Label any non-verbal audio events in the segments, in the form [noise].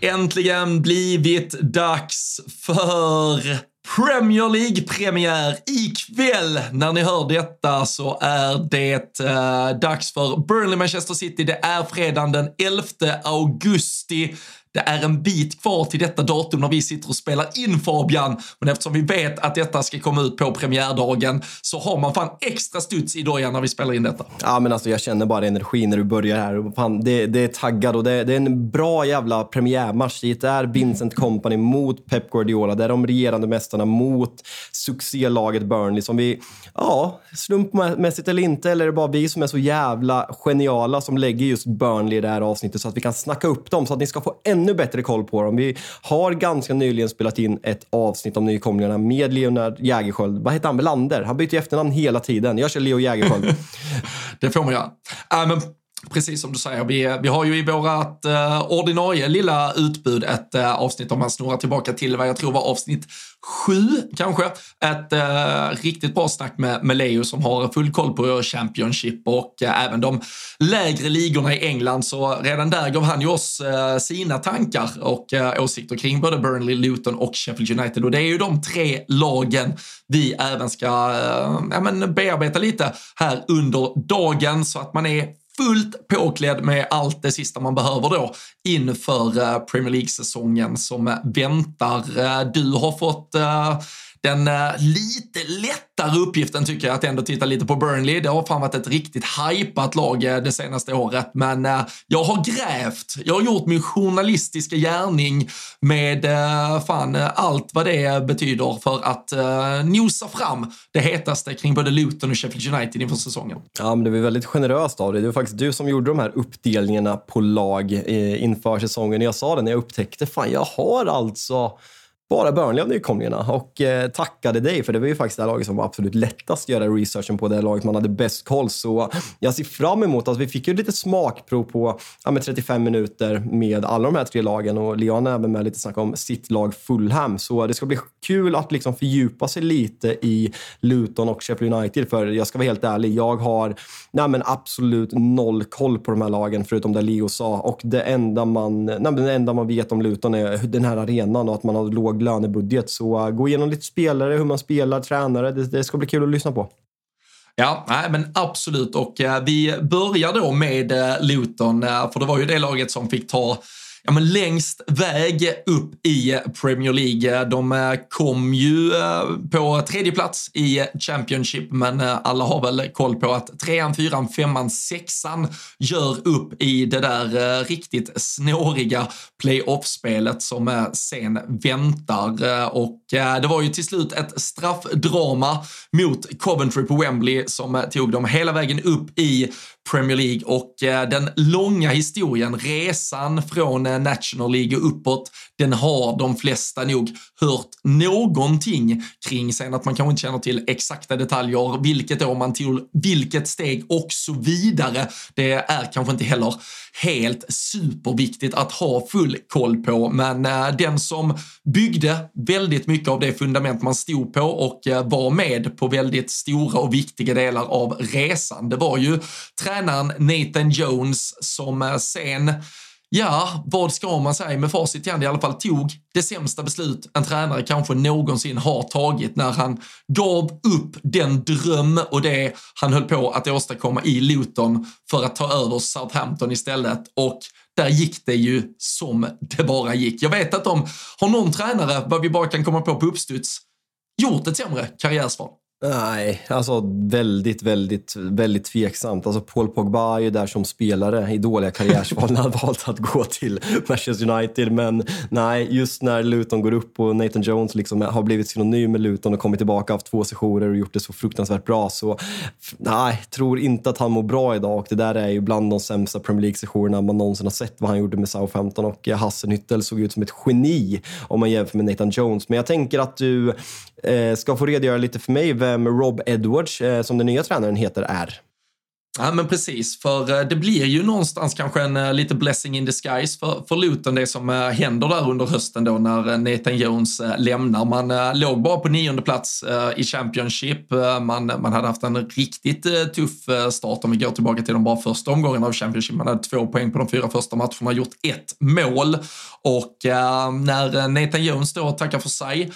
äntligen blivit dags för Premier League-premiär ikväll. När ni hör detta så är det eh, dags för Burnley-Manchester City. Det är fredagen den 11 augusti. Det är en bit kvar till detta datum när vi sitter och spelar in Fabian. Men eftersom vi vet att detta ska komma ut på premiärdagen så har man fan extra studs i dojan när vi spelar in detta. Ja, men alltså jag känner bara energin när du börjar här. Fan, det, det är taggad och det, det, är en bra jävla premiärmatch. Det är Vincent Company mot Pep Guardiola. Det är de regerande mästarna mot succélaget Burnley som vi, ja, slumpmässigt eller inte, eller är det bara vi som är så jävla geniala som lägger just Burnley i det här avsnittet så att vi kan snacka upp dem så att ni ska få en ännu bättre koll på dem. Vi har ganska nyligen spelat in ett avsnitt om nykomlingarna med Leonard Jägerskiöld. Vad heter han? Melander? Han byter efternamn hela tiden. Jag kör Leo Jägerskiöld. [laughs] det får man göra. Äh, men Precis som du säger, vi, vi har ju i vårat eh, ordinarie lilla utbud ett eh, avsnitt om man snurrar tillbaka till vad jag tror var avsnitt sju kanske. Ett eh, riktigt bra snack med, med Leo som har full koll på Championship och eh, även de lägre ligorna i England. Så redan där gav han ju oss eh, sina tankar och eh, åsikter kring både Burnley, Luton och Sheffield United. Och det är ju de tre lagen vi även ska eh, ja, men bearbeta lite här under dagen så att man är fullt påklädd med allt det sista man behöver då inför eh, Premier League-säsongen som väntar. Eh, du har fått eh, den eh, lite lättare uppgiften tycker jag att ändå titta lite på Burnley. Det har fan varit ett riktigt hypat lag eh, det senaste året, men eh, jag har grävt. Jag har gjort min journalistiska gärning med fan allt vad det betyder för att nosa fram det hetaste kring både Luton och Sheffield United inför säsongen. Ja, men det var väldigt generöst av dig. Det var faktiskt du som gjorde de här uppdelningarna på lag inför säsongen. Jag sa det när jag upptäckte, fan jag har alltså bara Burnley av nykomlingarna och eh, tackade dig för det var ju faktiskt det laget som var absolut lättast att göra researchen på, det laget man hade bäst koll. Så eh, jag ser fram emot att alltså, vi fick ju lite smakprov på ja, med 35 minuter med alla de här tre lagen och Leon är även med lite snack om sitt lag Fulham. Så eh, det ska bli kul att liksom fördjupa sig lite i Luton och Sheffield United för jag ska vara helt ärlig, jag har nej, men absolut noll koll på de här lagen förutom det Leo sa och det enda man, nej, det enda man vet om Luton är den här arenan och att man har låg lönebudget. Så uh, gå igenom lite spelare, hur man spelar, tränare. Det, det ska bli kul att lyssna på. Ja, nej, men absolut. Och eh, vi börjar då med eh, Luton, eh, för det var ju det laget som fick ta ja, men längst väg upp i Premier League. De eh, kom ju eh, på tredje plats i Championship, men eh, alla har väl koll på att trean, fyran, femman, sexan gör upp i det där riktigt snåriga playoff-spelet som sen väntar. Och det var ju till slut ett straffdrama mot Coventry på Wembley som tog dem hela vägen upp i Premier League och den långa historien, resan från Eh, National League och uppåt, den har de flesta nog hört någonting kring. Sen att man kanske inte känner till exakta detaljer, vilket år man tog vilket steg och så vidare. Det är kanske inte heller helt superviktigt att ha full koll på, men eh, den som byggde väldigt mycket av det fundament man stod på och eh, var med på väldigt stora och viktiga delar av resan, det var ju tränaren Nathan Jones som sen Ja, vad ska man säga med facit i hand i alla fall tog det sämsta beslut en tränare kanske någonsin har tagit när han gav upp den dröm och det han höll på att åstadkomma i Luton för att ta över Southampton istället och där gick det ju som det bara gick. Jag vet att de har någon tränare, vad vi bara kan komma på på uppstuds, gjort ett sämre karriärsval. Nej, alltså väldigt, väldigt, väldigt tveksamt. Alltså Paul Pogba är ju där som spelare i dåliga karriärsval när han [laughs] valt att gå till Manchester United. Men nej, just när Luton går upp och Nathan Jones liksom har blivit synonym med Luton och kommit tillbaka, haft två sessioner och gjort det så fruktansvärt bra. Så nej, tror inte att han mår bra idag och det där är ju bland de sämsta Premier League-sessionerna man någonsin har sett vad han gjorde med Southampton och eh, Hassenhüttel såg ut som ett geni om man jämför med Nathan Jones. Men jag tänker att du eh, ska få redogöra lite för mig Ehm, Rob Edwards, eh, som den nya tränaren heter, är. Ja, men precis. För eh, det blir ju någonstans kanske en eh, lite blessing in disguise för, för Luton, det som händer där under hösten då när Nathan Jones lämnar. Man låg bara på nionde plats i Championship. Man, man hade haft en riktigt tuff start om vi går tillbaka till de bara första omgångarna av Championship. Man hade två poäng på de fyra första matcherna, gjort ett mål och när Nathan Jones då tackar för sig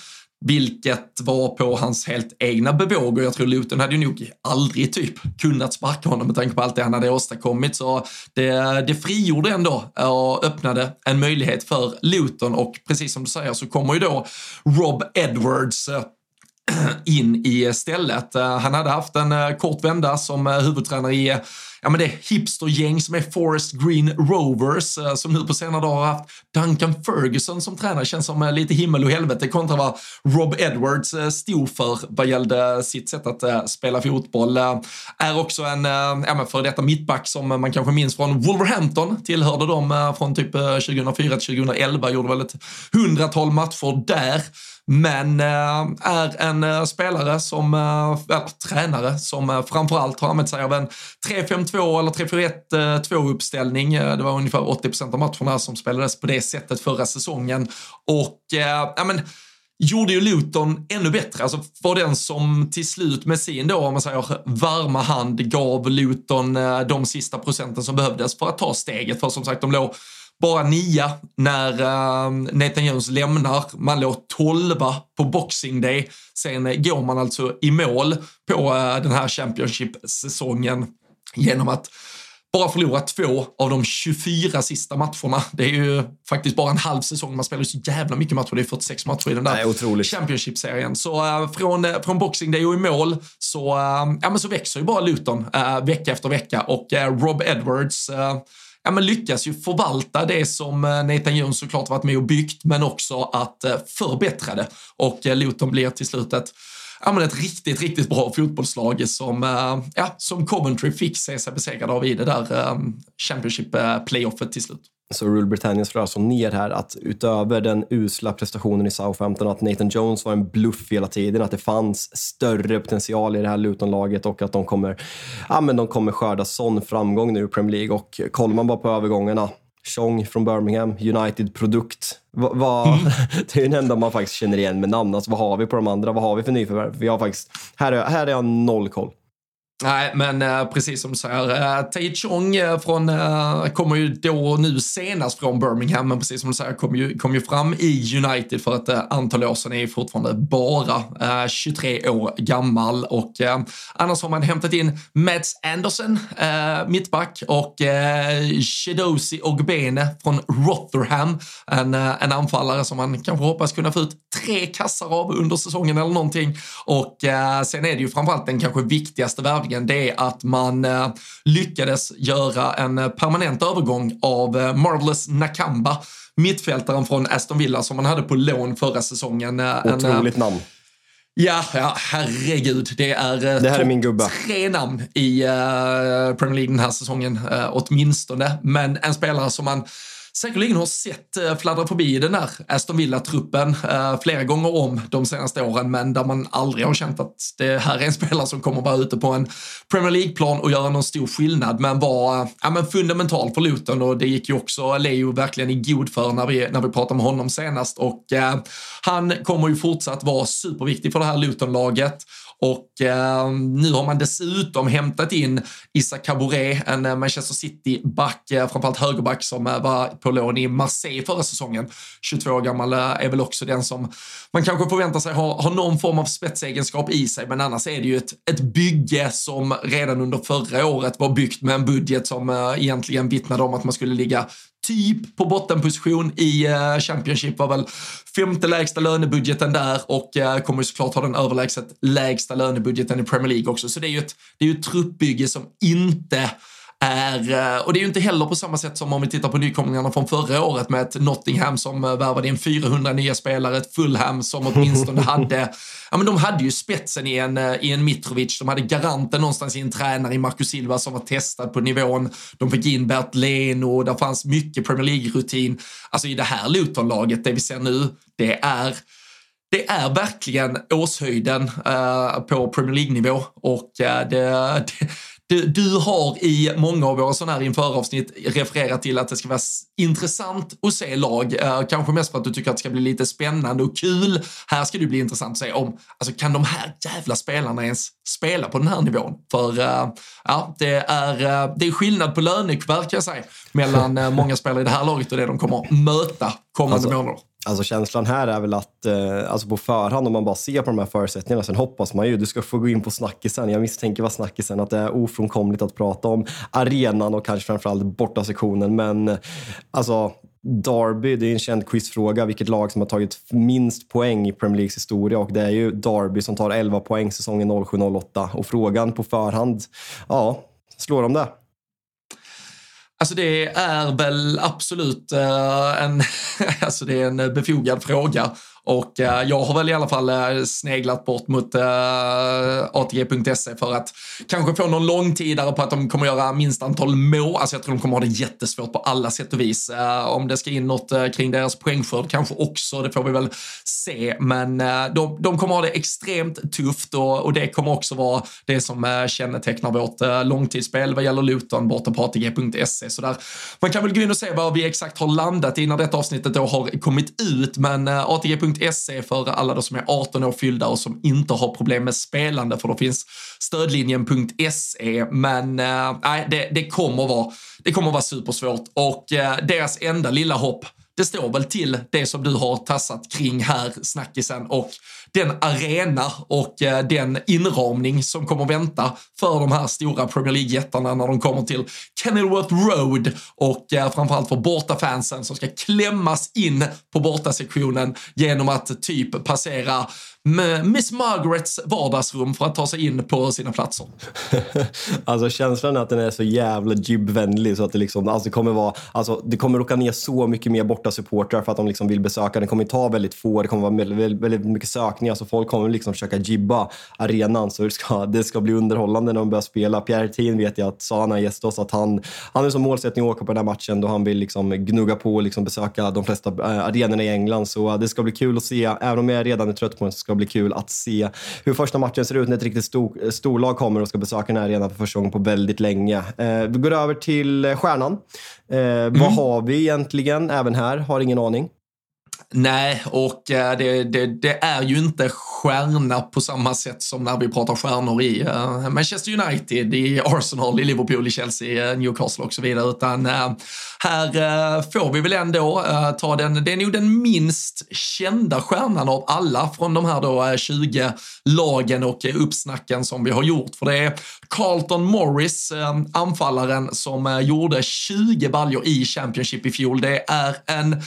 vilket var på hans helt egna bevåg och jag tror Luton hade ju nog aldrig typ kunnat sparka honom med tanke på allt det han hade åstadkommit. Så det, det frigjorde ändå och öppnade en möjlighet för Luton och precis som du säger så kommer ju då Rob Edwards eh, [clears throat] in i stället. Eh, han hade haft en eh, kort vända som huvudtränare i ja, men det hipstergäng som är Forest Green Rovers eh, som nu på senare dagar har haft Duncan Ferguson som tränare. Känns som eh, lite himmel och helvete kontra vad Rob Edwards eh, stod för vad gällde sitt sätt att spela fotboll. Är också en ja, men för detta mittback som man kanske minns från Wolverhampton. Tillhörde dem från typ 2004 till 2011, gjorde väl ett hundratal matcher där men eh, är en eh, spelare som, eh, eller tränare som framförallt har använt sig av en 3-5-2 eller 3-4-1-2 uppställning. Det var ungefär 80 procent av matcherna som spelades på det sättet förra säsongen. Och ja, men, gjorde ju Luton ännu bättre. Alltså var den som till slut med sin då, om man säger varma hand, gav Luton de sista procenten som behövdes för att ta steget. För som sagt, de låg bara nia när uh, Nathan Jones lämnar. Man låg tolva på Boxing Day. Sen går man alltså i mål på uh, den här Championship-säsongen genom att bara förlora två av de 24 sista matcherna. Det är ju faktiskt bara en halv säsong. Man spelar ju så jävla mycket matcher. Det är 46 matcher i den där Championship-serien. Så äh, från, äh, från Boxing Day och i mål så, äh, ja, men så växer ju bara Luton vecka efter vecka och Rob Edwards ja, men lyckas ju förvalta det som eh, Nathan Jones såklart varit med och byggt, men också att eh, förbättra det. Och eh, Luton blir till slut ett ja, men ett riktigt, riktigt bra fotbollslag som, ja, som Coventry fick se sig besegrade av i det där Championship-playoffet till slut. Så Rule Britannia slår alltså ner här att utöver den usla prestationen i Southampton, att Nathan Jones var en bluff hela tiden, att det fanns större potential i det här Luton-laget och att de kommer, ja, men de kommer skörda sån framgång nu i Premier League. Och kollar man bara på övergångarna, Chong från Birmingham, United-produkt. Va, va, mm. [laughs] det är den enda man faktiskt känner igen med namn. Alltså, vad har vi på de andra? Vad har vi för nyförvärv? Vi har faktiskt, här, är, här är jag noll koll. Nej, men äh, precis som du säger, eh, äh, Tai Chong äh, från, äh, kommer ju då och nu senast från Birmingham, men precis som du säger kom ju, kom ju fram i United för ett äh, antal år sedan, är fortfarande bara 23 år gammal och annars har man hämtat in Mats Anderson, mittback, och eh, Shedosi Ogbene från Rotherham, en, en anfallare som man kanske hoppas kunna få ut tre kassar av under säsongen eller någonting. Och sen är det ju framförallt den kanske viktigaste värvningen dagen det är att man eh, lyckades göra en eh, permanent övergång av eh, Marvelous Nakamba, mittfältaren från Aston Villa som man hade på lån förra säsongen. Otroligt en, namn. Ja, ja, herregud. Det är, det här är min gubbe. tre namn i Premier League den här säsongen, åtminstone. Men en spelare som man säkerligen har sett eh, fladdra förbi den där Aston Villa-truppen eh, flera gånger om de senaste åren, men där man aldrig har känt att det här är en spelare som kommer vara ute på en Premier League-plan och göra någon stor skillnad, men var eh, ja, men fundamental för Luton och det gick ju också Leo verkligen i god för när vi, när vi pratade med honom senast. Och eh, han kommer ju fortsatt vara superviktig för det här Luton-laget och eh, nu har man dessutom hämtat in Issa Caboret, en eh, Manchester City-back, eh, framförallt högerback som eh, var på lån i Marseille förra säsongen. 22 år gammal är väl också den som man kanske förväntar sig ha, ha någon form av spetsegenskap i sig, men annars är det ju ett, ett bygge som redan under förra året var byggt med en budget som eh, egentligen vittnade om att man skulle ligga typ på bottenposition i uh, Championship var väl femte lägsta lönebudgeten där och uh, kommer såklart ha den överlägset lägsta lönebudgeten i Premier League också. Så det är ju ett, det är ju ett truppbygge som inte är, eh, och det är ju inte heller på samma sätt som om vi tittar på nykomlingarna från förra året med ett Nottingham som eh, värvade in 400 nya spelare, ett Fulham som åtminstone [laughs] hade, ja men de hade ju spetsen i en, eh, i en Mitrovic, de hade garanten någonstans i en tränare i Marcus Silva som var testad på nivån, de fick in Bert Leno, där fanns mycket Premier League-rutin. Alltså i det här Luton-laget, det vi ser nu, det är det är verkligen årshöjden uh, på Premier League-nivå. Och det, [laughs] det, du, du, har i många av våra sådana här införavsnitt refererat till att det ska vara intressant att se lag. Eh, kanske mest för att du tycker att det ska bli lite spännande och kul. Här ska det bli intressant att se om, alltså kan de här jävla spelarna ens spela på den här nivån? För uh, ja, det är, uh, det är skillnad på lönekuvert kan jag säga mellan uh, många spelare i det här laget och det de kommer möta kommande alltså, månader. Alltså känslan här är väl att eh, alltså på förhand, om man bara ser på de här förutsättningarna, sen hoppas man ju, du ska få gå in på snackisen. Jag misstänker vad snackisen, att det är ofrånkomligt att prata om arenan och kanske framförallt bortasektionen. Men alltså, Derby, det är en känd quizfråga, vilket lag som har tagit minst poäng i Premier Leagues historia och det är ju Derby som tar 11 poäng säsongen 07-08. Och frågan på förhand, ja, slår de det? Alltså det är väl absolut eh, en, [laughs] alltså det är en befogad fråga. Och eh, jag har väl i alla fall eh, sneglat bort mot eh, ATG.se för att kanske få någon långtidare på att de kommer göra minst antal mål. Alltså jag tror de kommer ha det jättesvårt på alla sätt och vis. Eh, om det ska in något eh, kring deras poängskörd kanske också, det får vi väl se. Men eh, de, de, kommer ha det extremt tufft och, och, det kommer också vara det som eh, kännetecknar vårt eh, långtidsspel vad gäller Luton borta på ATG.se. Så där, man kan väl gå in och se vad vi exakt har landat i när detta avsnittet då har kommit ut, men eh, ATG.se stödlinjen.se för alla de som är 18 år fyllda och som inte har problem med spelande, för då finns stödlinjen.se. Men eh, nej, det, det, kommer vara, det kommer vara supersvårt och eh, deras enda lilla hopp det står väl till det som du har tassat kring här, snackisen, och den arena och eh, den inramning som kommer vänta för de här stora Premier League-jättarna när de kommer till Kenilworth Road och eh, framförallt för bortafansen som ska klämmas in på bortasektionen genom att typ passera Miss Margarets vardagsrum för att ta sig in på sina platser. [laughs] alltså känslan är att den är så jävla jibbvänlig så att det liksom, alltså kommer vara, alltså det kommer åka ner så mycket mer borta supportrar för att de liksom vill besöka. Den kommer ta väldigt få, det kommer vara väldigt, väldigt mycket sökningar så folk kommer liksom försöka jibba arenan så det ska, det ska bli underhållande när de börjar spela. Pierre Thien vet jag att sa när han har oss att han, han är som målsättning att åka på den här matchen då han vill liksom gnugga på och liksom besöka de flesta eh, arenorna i England så eh, det ska bli kul att se, även om jag redan är trött på den så ska bli kul att se hur första matchen ser ut när ett riktigt stor, storlag kommer och ska besöka den här arenan för första gången på väldigt länge. Eh, vi går över till eh, stjärnan. Eh, mm. Vad har vi egentligen även här? Har ingen aning. Nej, och eh, det, det, det, är ju inte stjärna på samma sätt som när vi pratar stjärnor i eh, Manchester United, i Arsenal, i Liverpool, i Chelsea, eh, Newcastle och så vidare. Utan här får vi väl ändå ta den, det är nog den minst kända stjärnan av alla från de här då 20 lagen och uppsnacken som vi har gjort. För det är Carlton Morris, anfallaren som gjorde 20 baljor i Championship i fjol. Det är en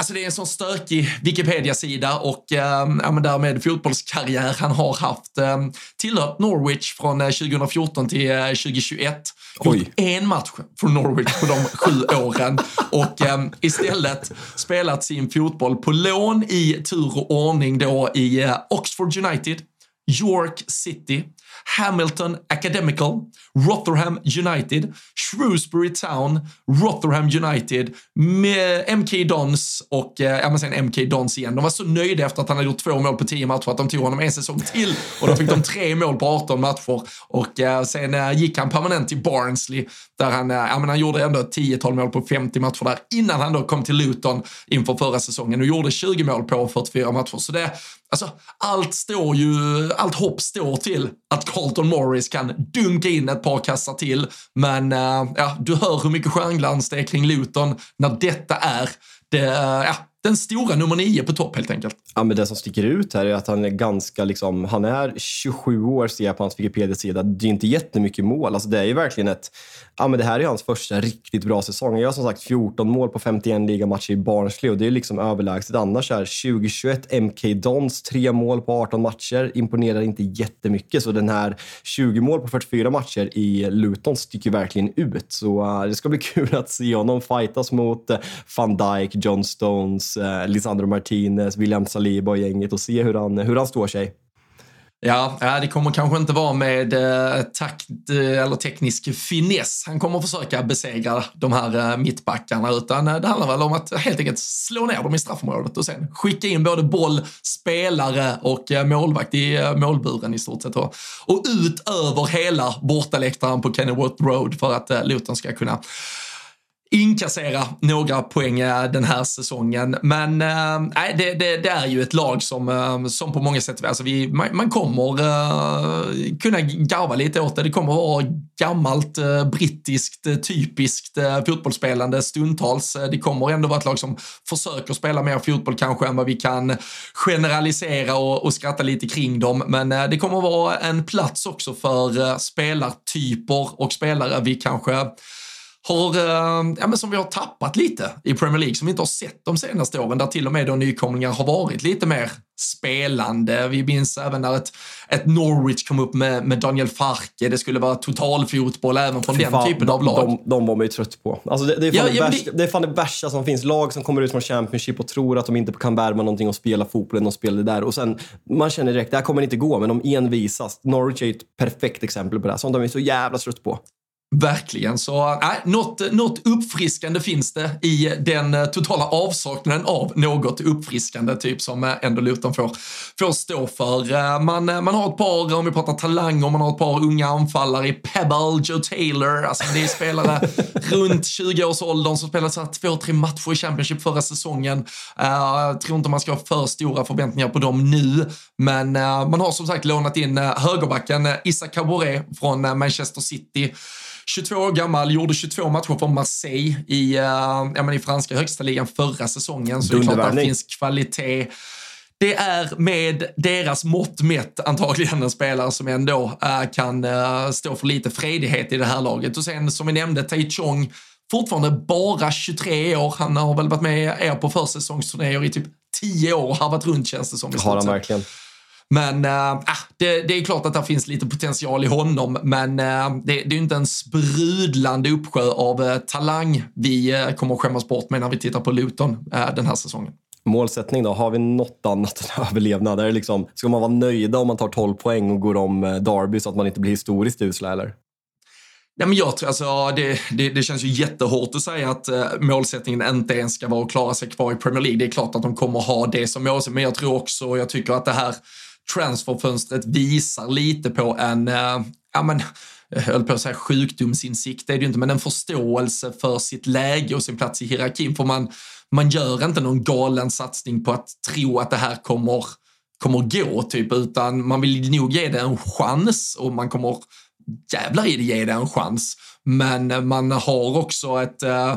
Alltså det är en sån stökig Wikipedia-sida och eh, ja, men därmed fotbollskarriär han har haft. Eh, tillhört Norwich från 2014 eh, till eh, 2021. Oj. Gjort en match för Norwich på de sju [laughs] åren och eh, istället spelat sin fotboll på lån i tur och ordning då i eh, Oxford United, York City, Hamilton Academical, Rotherham United, Shrewsbury Town, Rotherham United, MK Dons och eh, ja, men sen MK Dons igen. De var så nöjda efter att han hade gjort två mål på tio matcher att de tog honom en säsong till och då fick de tre mål på 18 matcher och eh, sen eh, gick han permanent till Barnsley där han, eh, ja, men han gjorde ändå ett tiotal mål på 50 matcher där innan han då kom till Luton inför förra säsongen och gjorde 20 mål på 44 matcher. Så det, alltså, allt står ju, allt hopp står till att Carlton Morris kan dunka in ett par kassar till. Men uh, ja, du hör hur mycket stjärnglans det är kring Luton när detta är det, uh, ja, den stora nummer nio på topp helt enkelt. Ja, men det som sticker ut här är att han är ganska, liksom, han är 27 år ser jag på hans Wikipedia-sida. Det är inte jättemycket mål. Alltså, det är ju verkligen ett, ja men det här är hans första riktigt bra säsong. Jag har som sagt 14 mål på 51 ligamatcher i Barnsley och det är liksom överlägset. Annars är 2021 MK Dons, tre mål på 18 matcher, imponerar inte jättemycket. Så den här 20 mål på 44 matcher i Luton sticker verkligen ut. Så uh, det ska bli [laughs] kul att se honom fightas mot uh, van Dijk, John Stones, uh, Lisandro Martinez, William Saliba och gänget och se hur han, hur han står sig. Ja, eh, det kommer kanske inte vara med eh, takt eh, eller teknisk finess han kommer försöka besegra de här eh, mittbackarna, utan det handlar väl om att helt enkelt slå ner dem i straffområdet och sen skicka in både boll, spelare och målvakt i målburen i stort sett. Och ut över hela bortaläktaren på Kennyworth Road för att Luton ska kunna inkassera några poäng eh, den här säsongen. Men äh, det, det, det, är ju ett lag som, eh, som på många sätt, alltså vi, man, man kommer äh, kunna garva lite åt det. Det kommer vara gammalt äh, brittiskt, typiskt äh, fotbollsspelande stundtals. Det kommer ändå vara ett lag som försöker spela mer fotboll kanske än vad vi kan generalisera och, och skratta lite kring dem. Men det kommer vara en plats också för spelartyper och spelare vi kanske har, eh, ja, men som vi har tappat lite i Premier League, som vi inte har sett de senaste åren, där till och med då nykomlingar har varit lite mer spelande. Vi minns även när ett, ett Norwich kom upp med, med Daniel Farke, det skulle vara totalfotboll även från den typen av lag. De, de var man ju trött på. Alltså det, det, är ja, det, värsta, det är fan det värsta som finns. Lag som kommer ut från Championship och tror att de inte kan värma någonting och spela fotbollen de spelar där. Och sen, man känner direkt, det här kommer inte gå, men de envisas. Norwich är ett perfekt exempel på det. Sånt de är så jävla trött på. Verkligen, så äh, något, något uppfriskande finns det i den eh, totala avsaknaden av något uppfriskande, typ som eh, ändå Luton får, får stå för. Eh, man, man har ett par, om vi pratar talanger, man har ett par unga anfallare i Pebble, Joe Taylor, alltså det är spelare [laughs] runt 20-årsåldern som spelade så två, tre matcher i Championship förra säsongen. Jag tror inte man ska ha för stora förväntningar på dem nu, men man har som sagt lånat in högerbacken Issa Caboret från Manchester City 22 år gammal, gjorde 22 matcher för Marseille i, uh, ja, men i franska högsta ligan förra säsongen. Så det är klart att det finns kvalitet. Det är med deras mått mätt antagligen en spelare som ändå uh, kan uh, stå för lite fredighet i det här laget. Och sen som vi nämnde, Tai Chong, fortfarande bara 23 år. Han har väl varit med er på försäsongsturnéer i typ 10 år och harvat runt känns det som. Har han verkligen. Men äh, det, det, är klart att det finns lite potential i honom, men äh, det, det, är inte en sprudlande uppsjö av äh, talang vi kommer att skämmas bort med när vi tittar på Luton den här säsongen. Målsättning då? Har vi något annat än överlevnad? Är liksom, ska man vara nöjda om man tar 12 poäng och går om Derby så att man inte blir historiskt usla eller? Nej, men jag tror, alltså, det, det, det, känns ju jättehårt att säga att uh, målsättningen inte ens ska vara att klara sig kvar i Premier League. Det är klart att de kommer ha det som målsättning, men jag tror också, och jag tycker att det här transferfönstret visar lite på en, eh, ja men, jag höll på att säga sjukdomsinsikt, det är det ju inte, men en förståelse för sitt läge och sin plats i hierarkin. För man, man gör inte någon galen satsning på att tro att det här kommer, kommer gå, typ, utan man vill nog ge det en chans och man kommer jävlar i det ge det en chans. Men eh, man har också ett uh,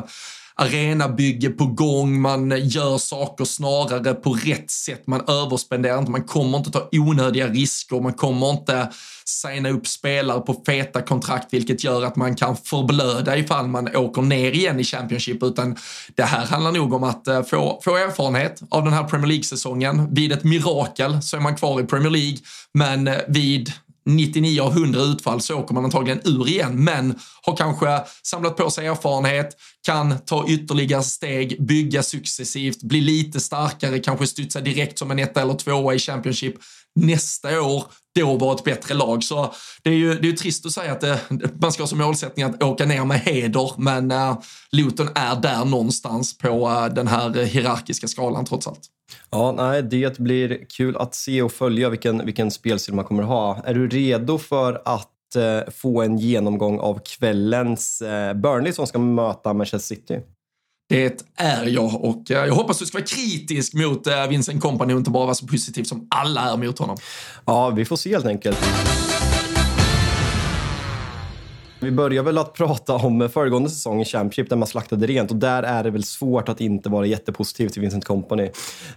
arenabygge på gång, man gör saker snarare på rätt sätt, man överspenderar inte, man kommer inte ta onödiga risker, man kommer inte signa upp spelare på feta kontrakt, vilket gör att man kan förblöda ifall man åker ner igen i Championship, utan det här handlar nog om att eh, få, få erfarenhet av den här Premier League-säsongen. Vid ett mirakel så är man kvar i Premier League, men eh, vid 99 av 100 utfall så åker man antagligen ur igen, men har kanske samlat på sig erfarenhet, kan ta ytterligare steg, bygga successivt, bli lite starkare, kanske studsa direkt som en etta eller tvåa i Championship nästa år då vara ett bättre lag. Så det är ju, det är ju trist att säga att det, man ska ha som målsättning att åka ner med heder, men äh, Luton är där någonstans på äh, den här hierarkiska skalan trots allt. Ja, nej, det blir kul att se och följa vilken, vilken spelstil man kommer ha. Är du redo för att få en genomgång av kvällens Burnley som ska möta Manchester City? Det är jag och eh, jag hoppas du ska vara kritisk mot eh, Vincent Kompany och inte bara vara så positiv som alla är mot honom. Ja, vi får se helt enkelt. Vi börjar väl att prata om föregående säsong i Championship där man slaktade rent och där är det väl svårt att inte vara jättepositiv till Vincent Company.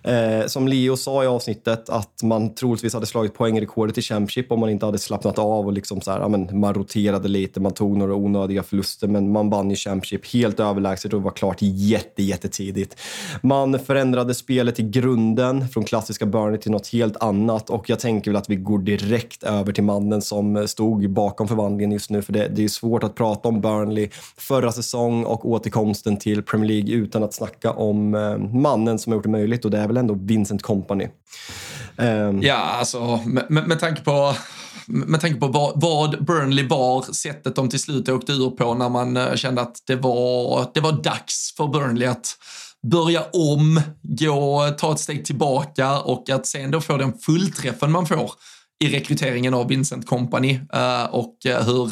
Eh, som Leo sa i avsnittet att man troligtvis hade slagit poängrekordet i Championship om man inte hade slappnat av och liksom så här, ja, men, man roterade lite, man tog några onödiga förluster men man vann ju Championship helt överlägset och var klart jätte, jättetidigt. Man förändrade spelet i grunden från klassiska Burnley till något helt annat och jag tänker väl att vi går direkt över till mannen som stod bakom förvandlingen just nu för det, det är svårt att prata om Burnley förra säsong och återkomsten till Premier League utan att snacka om eh, mannen som har gjort det möjligt och det är väl ändå Vincent Company. Eh, ja, alltså med, med, med tanke på med tanke på vad, Burnley var, sättet de till slut åkte ur på när man eh, kände att det var, det var dags för Burnley att börja om, gå, ta ett steg tillbaka och att sen då få den fullträffen man får i rekryteringen av Vincent Company eh, och hur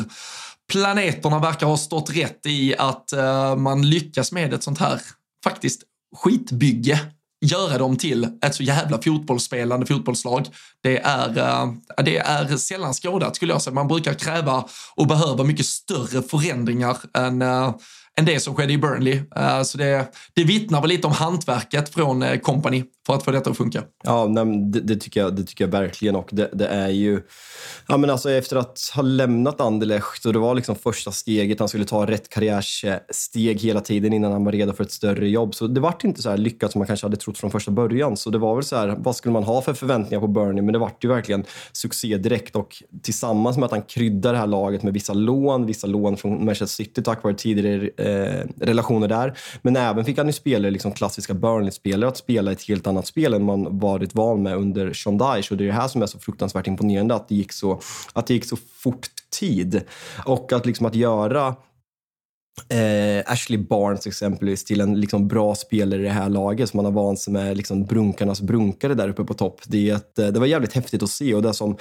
planeterna verkar ha stått rätt i att eh, man lyckas med ett sånt här faktiskt skitbygge göra dem till ett så jävla fotbollsspelande fotbollslag. Det är, eh, det är sällan skådat skulle jag säga. Man brukar kräva och behöva mycket större förändringar än eh, än det som skedde i Burnley. Så det, det vittnar väl lite om hantverket från Company för att få detta att funka. Ja, nej, det, det, tycker jag, det tycker jag verkligen. Och det, det, är ju... Ja, men alltså efter att ha lämnat Anderlecht och det var liksom första steget, han skulle ta rätt karriärsteg hela tiden innan han var redo för ett större jobb. Så det var inte så här lyckat som man kanske hade trott från första början. Så det var väl så här, vad skulle man ha för förväntningar på Burnley? Men det vart ju verkligen succé direkt och tillsammans med att han kryddar det här laget med vissa lån, vissa lån från Manchester City tack vare tidigare eh, relationer där. Men även fick han ju spelare, liksom klassiska Burnley-spelare, att spela ett helt annat spel än man varit van med under Sean Och det är det här som är så fruktansvärt imponerande, att det gick så, att det gick så fort tid. Och att liksom att göra Eh, Ashley Barnes exempelvis till en liksom bra spelare i det här laget som man har vant sig med liksom brunkarnas brunkare där uppe på topp. Det, ett, eh, det var jävligt häftigt att se och det som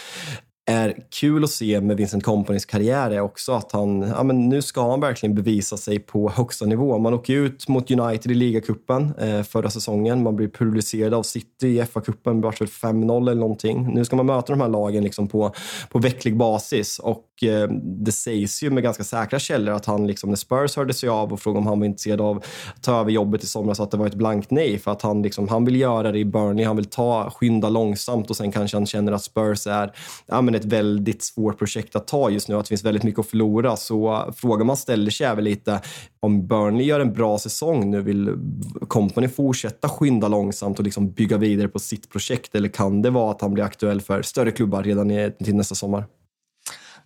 är kul att se med Vincent Companys karriär är också att han, ja men nu ska han verkligen bevisa sig på högsta nivå. Man åker ut mot United i ligacupen eh, förra säsongen. Man blir publicerad av City i FA-cupen, vart väl 5-0 eller någonting. Nu ska man möta de här lagen liksom på, på vecklig basis och eh, det sägs ju med ganska säkra källor att han, liksom, när Spurs hörde sig av och frågade om han var intresserad av att ta över jobbet i somras, att det var ett blankt nej för att han, liksom, han vill göra det i Burnley, han vill ta, skynda långsamt och sen kanske han känner att Spurs är ja, men ett väldigt svårt projekt att ta just nu, att det finns väldigt mycket att förlora. Så frågan man ställer sig är väl lite om Burnley gör en bra säsong nu, vill Company fortsätta skynda långsamt och liksom bygga vidare på sitt projekt? Eller kan det vara att han blir aktuell för större klubbar redan i, till nästa sommar?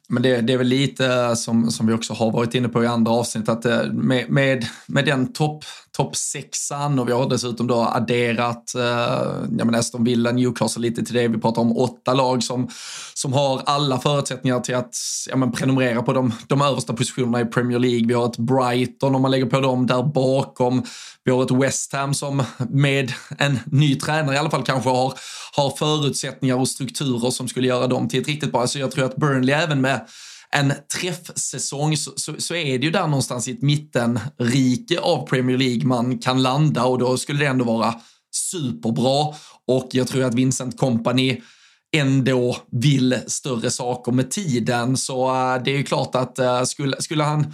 Men det, det, är väl lite som, som vi också har varit inne på i andra avsnitt att eh, med, med, med den topp toppsexan och vi har dessutom då adderat eh, ja, men Aston Villa, Newcastle lite till det. Vi pratar om åtta lag som, som har alla förutsättningar till att ja, men prenumerera på de, de översta positionerna i Premier League. Vi har ett Brighton om man lägger på dem där bakom. Vi har ett West Ham som med en ny tränare i alla fall kanske har, har förutsättningar och strukturer som skulle göra dem till ett riktigt bra. Så jag tror att Burnley även med en träffsäsong så, så, så, är det ju där någonstans i ett mittenrike av Premier League man kan landa och då skulle det ändå vara superbra. Och jag tror att Vincent Company ändå vill större saker med tiden. Så uh, det är ju klart att uh, skulle, skulle han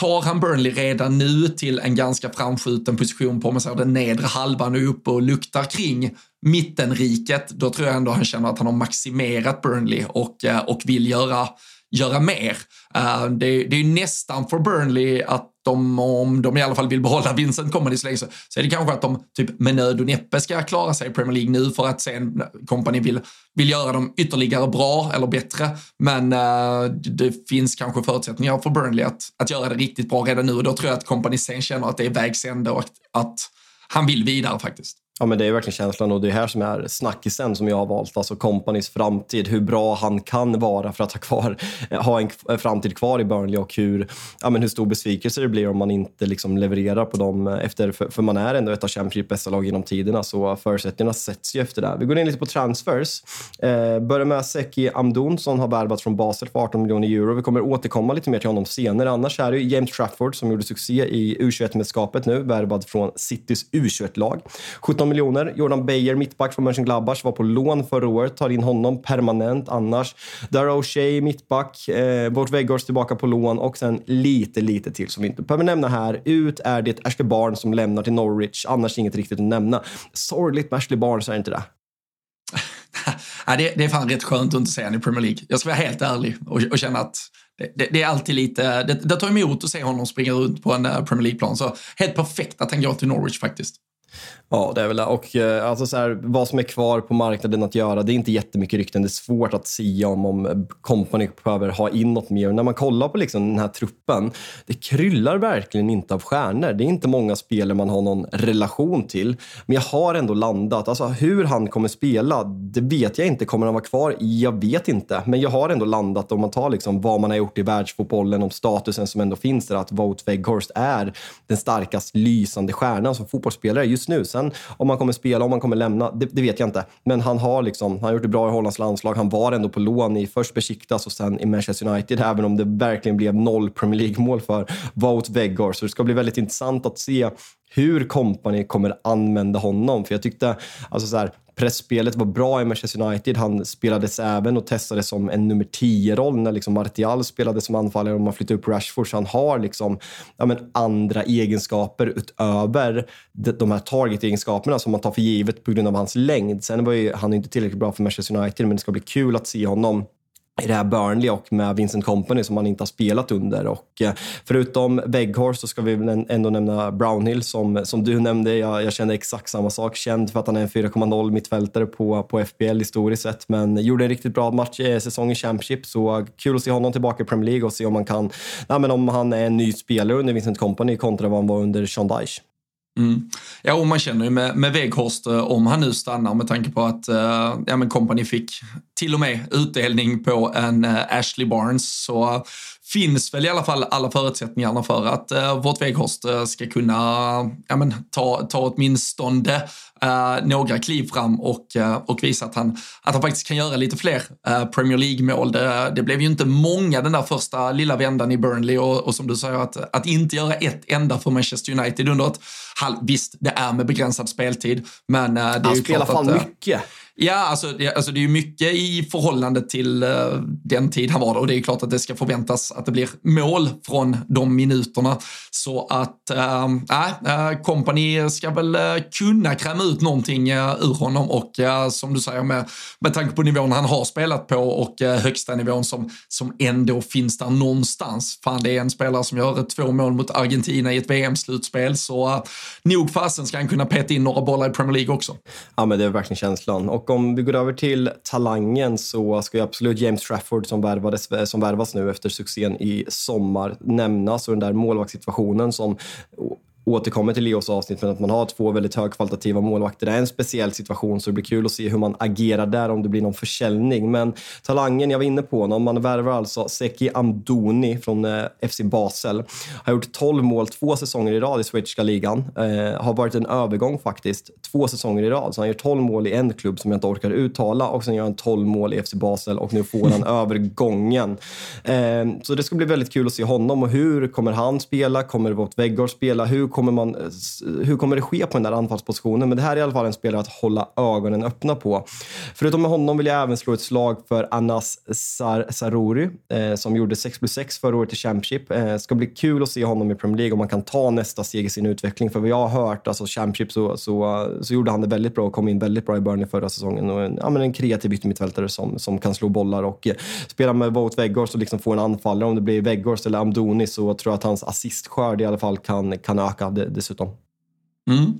Tar han Burnley redan nu till en ganska framskjuten position på man säger, den nedre halvan och uppe och luktar kring mittenriket, då tror jag ändå han känner att han har maximerat Burnley och, äh, och vill göra göra mer. Eh, det, det, är nästan för Burnley att de, om de i alla fall vill behålla Vincent Company så länge så, så är det kanske att de typ med nöd och näppe ska klara sig i Premier League nu för att sen Company vill, vill göra dem ytterligare bra eller bättre. Men uh, det finns kanske förutsättningar för Burnley att, att göra det riktigt bra redan nu och då tror jag att Company sen känner att det är vägs ände och att, att han vill vidare faktiskt. Ja, men det är verkligen känslan och det är här som är snackisen som jag har valt. Alltså Companys framtid, hur bra han kan vara för att ha, kvar, eh, ha en eh, framtid kvar i Burnley och hur, ja, men hur stor besvikelse det blir om man inte liksom levererar på dem. Eh, efter, för, för man är ändå ett av Championship bästa lag genom tiderna så förutsättningarna sätts ju efter det. Vi går in lite på transfers. Eh, börjar med Seki Amdoun som har värvats från Basel för 18 miljoner euro. Vi kommer återkomma lite mer till honom senare. Annars är det James Trafford som gjorde succé i U21-mästerskapet nu, värvad från Citys U21-lag. 17 miljoner. Jordan Bayer, mittback från Mönchengladbach, var på lån förra året. Tar in honom permanent annars. Darrow O'Shea, mittback. Eh, Bort Weghorst tillbaka på lån och sen lite, lite till som vi inte behöver nämna här. Ut är det Ashley Barnes som lämnar till Norwich. Annars inget riktigt att nämna. Sorgligt med Ashley Barnes, är inte det? [laughs] ja, det, det är fan rätt skönt att inte se honom i Premier League. Jag ska vara helt ärlig och, och känna att det, det, är alltid lite, det, det tar emot att se honom springa runt på en eh, Premier League-plan. Så helt perfekt att han går till Norwich faktiskt. Ja, det är väl det. Och eh, alltså så här, vad som är kvar på marknaden att göra, det är inte jättemycket rykten. Det är svårt att säga om, om Company behöver ha in något mer. När man kollar på liksom den här truppen, det kryllar verkligen inte av stjärnor. Det är inte många spelare man har någon relation till. Men jag har ändå landat. Alltså hur han kommer spela, det vet jag inte. Kommer han vara kvar? Jag vet inte. Men jag har ändå landat om man tar liksom vad man har gjort i världsfotbollen, om statusen som ändå finns där, att Wout Weghorst är den starkast lysande stjärnan som fotbollsspelare just nu. Sen Sen om han kommer spela, om han kommer lämna, det, det, vet jag inte. Men han har, liksom, han har gjort det bra i Hollands landslag. Han var ändå på lån i först Besiktas och sen i Manchester United, även om det verkligen blev noll Premier League-mål för Wout Weghorst. Så det ska bli väldigt intressant att se hur kompani kommer använda honom. För jag tyckte, alltså så här, pressspelet var bra i Manchester United. Han spelades även och testades som en nummer 10-roll när liksom Martial spelade som anfallare och man flyttade upp Rashford. Så han har liksom, ja, men andra egenskaper utöver de här target-egenskaperna som man tar för givet på grund av hans längd. Sen var ju, han inte tillräckligt bra för Manchester United, men det ska bli kul att se honom i det här Burnley och med Vincent Company som han inte har spelat under. Och eh, förutom Weghorst så ska vi ändå nämna Brownhill som, som du nämnde. Jag, jag känner exakt samma sak. Känd för att han är en 4,0 mittfältare på, på FBL historiskt sett, men gjorde en riktigt bra match i säsong i Championship. Så kul att se honom tillbaka i Premier League och se om, man kan, nej, men om han är en ny spelare under Vincent Company kontra vad han var under Sean Dyche. Mm. Ja, och man känner ju med, med Weghorst, eh, om han nu stannar med tanke på att eh, ja, men Company fick till och med utdelning på en eh, Ashley Barnes, så finns väl i alla fall alla förutsättningarna för att uh, vårt Weghorst uh, ska kunna ja, men, ta, ta åtminstone uh, några kliv fram och, uh, och visa att han, att han faktiskt kan göra lite fler uh, Premier League-mål. Det, det, blev ju inte många den där första lilla vändan i Burnley och, och som du säger att, att inte göra ett enda för Manchester United under ett halv... Visst, det är med begränsad speltid, men det är han ju spelar fan mycket. Ja, alltså, det, alltså det är ju mycket i förhållande till uh, den tid han var där och det är klart att det ska förväntas att det blir mål från de minuterna. Så att, ehm, nej, uh, eh, uh, Company ska väl uh, kunna kräma ut någonting ur honom och som du säger med, med tanke på nivån han har spelat på och högsta nivån som, som ändå finns där någonstans. Fan, det är en spelare som gör två mål mot Argentina i ett VM-slutspel så nog fasen ska han kunna peta in några bollar i Premier League också. Ja, men det är verkligen känslan. Och om vi går över till talangen så ska ju absolut James Trafford som, värvades, eh, som värvas nu efter succén i sommar nämnas och den där målvaktssituationen som återkommer till Leos avsnitt, men att man har två väldigt högkvalitativa målvakter. Det är en speciell situation, så det blir kul att se hur man agerar där, om det blir någon försäljning. Men talangen jag var inne på, om man värvar alltså Seki Amdoni från eh, FC Basel. Har gjort 12 mål två säsonger i rad i schweiziska ligan. Eh, har varit en övergång faktiskt, två säsonger i rad. Så han gör 12 mål i en klubb som jag inte orkar uttala och sen gör han 12 mål i FC Basel och nu får han [laughs] övergången. Eh, så det ska bli väldigt kul att se honom och hur kommer han spela? Kommer Wout Weghorst spela? Hur kommer, man, eh, hur kommer det ske på den där anfallspositionen? Men det här är i alla fall en spelare att hålla ögonen öppna på. Förutom med honom vill jag även slå ett slag för Anas Sar Saruri eh, som gjorde 6 plus 6 förra året i Championship. Eh, ska bli kul att se honom i Premier League om man kan ta nästa steg i sin utveckling. För vad jag har hört, alltså Championship, så, så, så gjorde han det väldigt bra och kom in väldigt bra i Burnley förra säsongen. Och en, ja, men en kreativ yttermittfältare som, som kan slå bollar och eh, spela med Wout Weghorst och liksom få en anfallare. Om det blir Weghorst eller Amdoni så tror jag att hans assistskörd i alla fall kan, kan öka dessutom. Mm.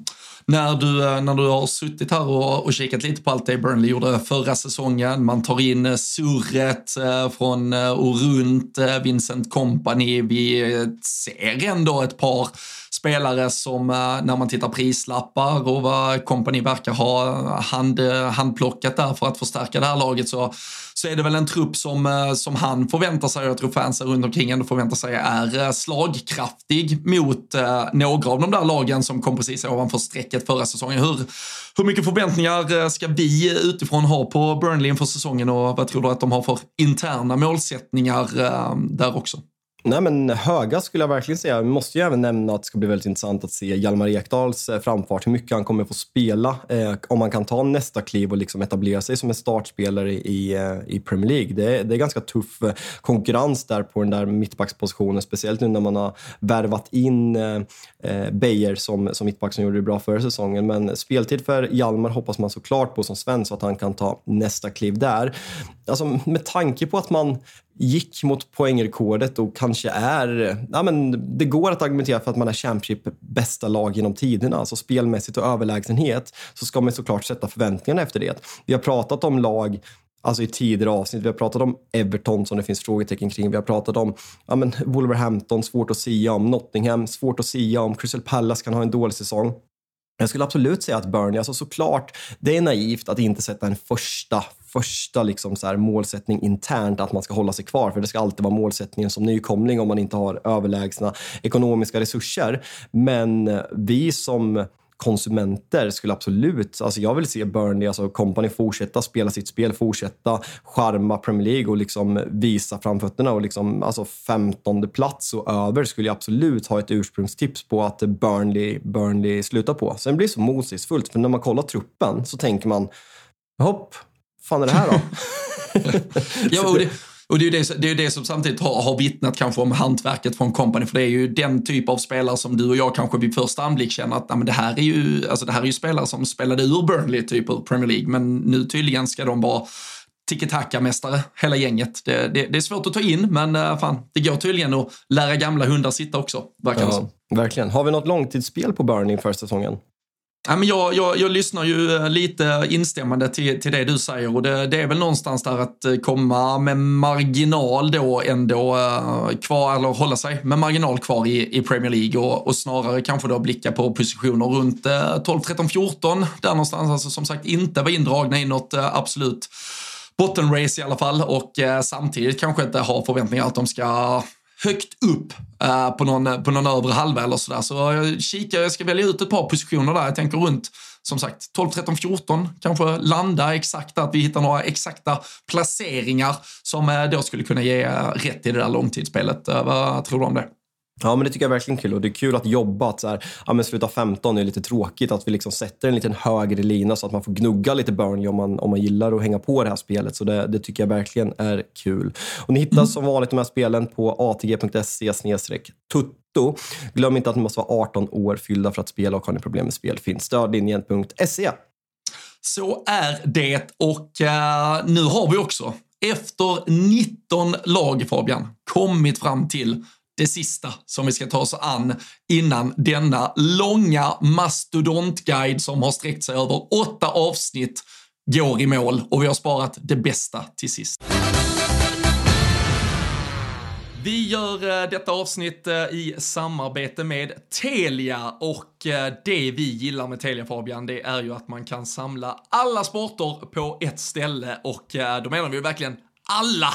När, du, eh, när du har suttit här och, och kikat lite på allt det Burnley gjorde förra säsongen, man tar in eh, surret eh, från och runt Vincent Company, vi ser ändå ett par spelare som när man tittar prislappar och vad Company verkar ha hand, handplockat där för att förstärka det här laget så så är det väl en trupp som, eh, som han förväntar sig, och jag tror fansen runt omkring ändå förväntar sig, är eh, slagkraftig mot eh, några av de där lagen som kom precis ovanför strecket förra säsongen. Hur, hur mycket förväntningar ska vi utifrån ha på Burnley inför säsongen och vad tror du att de har för interna målsättningar där också? Nej, men höga skulle jag verkligen säga. Vi måste ju även nämna att det ska bli väldigt intressant att se Hjalmar Ekdals eh, framfart, hur mycket han kommer få spela, eh, om han kan ta nästa kliv och liksom etablera sig som en startspelare i, eh, i Premier League. Det är, det är ganska tuff eh, konkurrens där på den där mittbackspositionen, speciellt nu när man har värvat in eh Beijer som, som mittback som gjorde det bra förra säsongen. Men speltid för Hjalmar hoppas man såklart på som svensk, så att han kan ta nästa kliv där. alltså, med tanke på att man gick mot poängrekordet och kanske är... Ja, men det går att argumentera för att man är Championship bästa lag genom tiderna, alltså spelmässigt och överlägsenhet, så ska man såklart sätta förväntningarna efter det. Vi har pratat om lag Alltså i tidigare avsnitt. Vi har pratat om Everton som det finns frågetecken kring. Vi har pratat om ja, men Wolverhampton, svårt att sia om. Nottingham, svårt att sia om. Crystal Palace kan ha en dålig säsong. Jag skulle absolut säga att Burnley, alltså såklart, det är naivt att inte sätta en första, första liksom så här målsättning internt att man ska hålla sig kvar, för det ska alltid vara målsättningen som nykomling om man inte har överlägsna ekonomiska resurser. Men vi som konsumenter skulle absolut, alltså jag vill se Burnley, alltså Company fortsätta spela sitt spel, fortsätta charma Premier League och liksom visa framfötterna och liksom, alltså 15 plats och över skulle jag absolut ha ett ursprungstips på att Burnley, Burnley slutar på. Sen blir det så motsägelsefullt, för när man kollar truppen så tänker man, hopp, fan är det här då? [laughs] [laughs] ja, och det, och det är ju det, det, är det som samtidigt har, har vittnat kanske om hantverket från Company, för det är ju den typ av spelare som du och jag kanske vid första anblick känner att men det, här är ju, alltså det här är ju spelare som spelade ur Burnley typ ur Premier League, men nu tydligen ska de vara tiki-taka-mästare, hela gänget. Det, det, det, är svårt att ta in, men uh, fan, det går tydligen att lära gamla hundar sitta också, verkar ja, Verkligen. Har vi något långtidsspel på Burnley för säsongen? Ja, men jag, jag, jag lyssnar ju eh, lite instämmande till, till det du säger. Och det, det är väl någonstans där att eh, komma med marginal då ändå eh, kvar, eller hålla sig med marginal kvar i, i Premier League. Och, och snarare kanske då blicka på positioner runt 12, 13, 14 där någonstans. Alltså som sagt inte vara indragna i något absolut bottenrace i alla fall. Och samtidigt kanske inte ha förväntningar att de ska högt upp uh, på, någon, på någon övre halva eller sådär. Så jag kikar, jag ska välja ut ett par positioner där. Jag tänker runt, som sagt, 12, 13, 14. Kanske landa exakt, att vi hittar några exakta placeringar som uh, då skulle kunna ge eh, rätt i det där långtidsspelet. vad tror du om det? Ja, men det tycker jag är verkligen kul. Och det är kul att jobba. Att så här, ja, men sluta 15 är lite tråkigt. Att vi liksom sätter en liten högre lina så att man får gnugga lite Burnley om man, om man gillar att hänga på det här spelet. Så det, det tycker jag verkligen är kul. Och ni hittar mm. som vanligt de här spelen på atg.se tutto. Glöm inte att ni måste vara 18 år fyllda för att spela och har ni problem med spel finns stödlinjen.se. Så är det och uh, nu har vi också efter 19 lag Fabian kommit fram till det sista som vi ska ta oss an innan denna långa mastodontguide som har sträckt sig över åtta avsnitt går i mål. Och vi har sparat det bästa till sist. Vi gör eh, detta avsnitt eh, i samarbete med Telia. Och eh, det vi gillar med Telia Fabian, det är ju att man kan samla alla sporter på ett ställe. Och då menar vi verkligen alla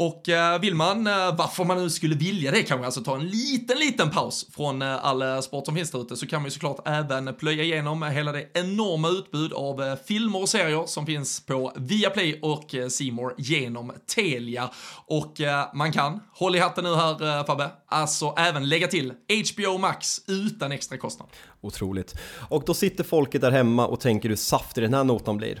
Och eh, vill man, eh, varför man nu skulle vilja det, kanske alltså ta en liten, liten paus från eh, all sport som finns där ute, så kan man ju såklart även plöja igenom hela det enorma utbud av filmer och serier som finns på Viaplay och Simor genom Telia. Och man kan, håll i hatten nu här Fabbe, alltså även lägga till HBO Max utan extra kostnad. Otroligt. Och då sitter folket där hemma och tänker hur saftig den här notan blir.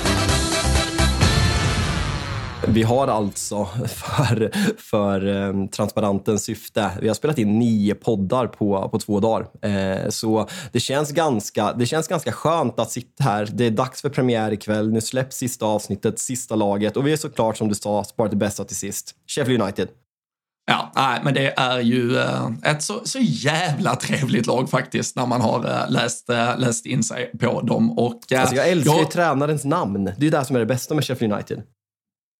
Vi har alltså för, för eh, transparentens syfte, vi har spelat in nio poddar på, på två dagar. Eh, så det känns, ganska, det känns ganska skönt att sitta här. Det är dags för premiär ikväll. Nu släpps sista avsnittet, sista laget och vi är såklart som du sa sparat det bästa till sist. Sheffield United. Ja, nej, men det är ju eh, ett så, så jävla trevligt lag faktiskt när man har läst, läst in sig på dem. Och, alltså jag älskar ju tränarens namn. Det är ju det som är det bästa med Sheffield United.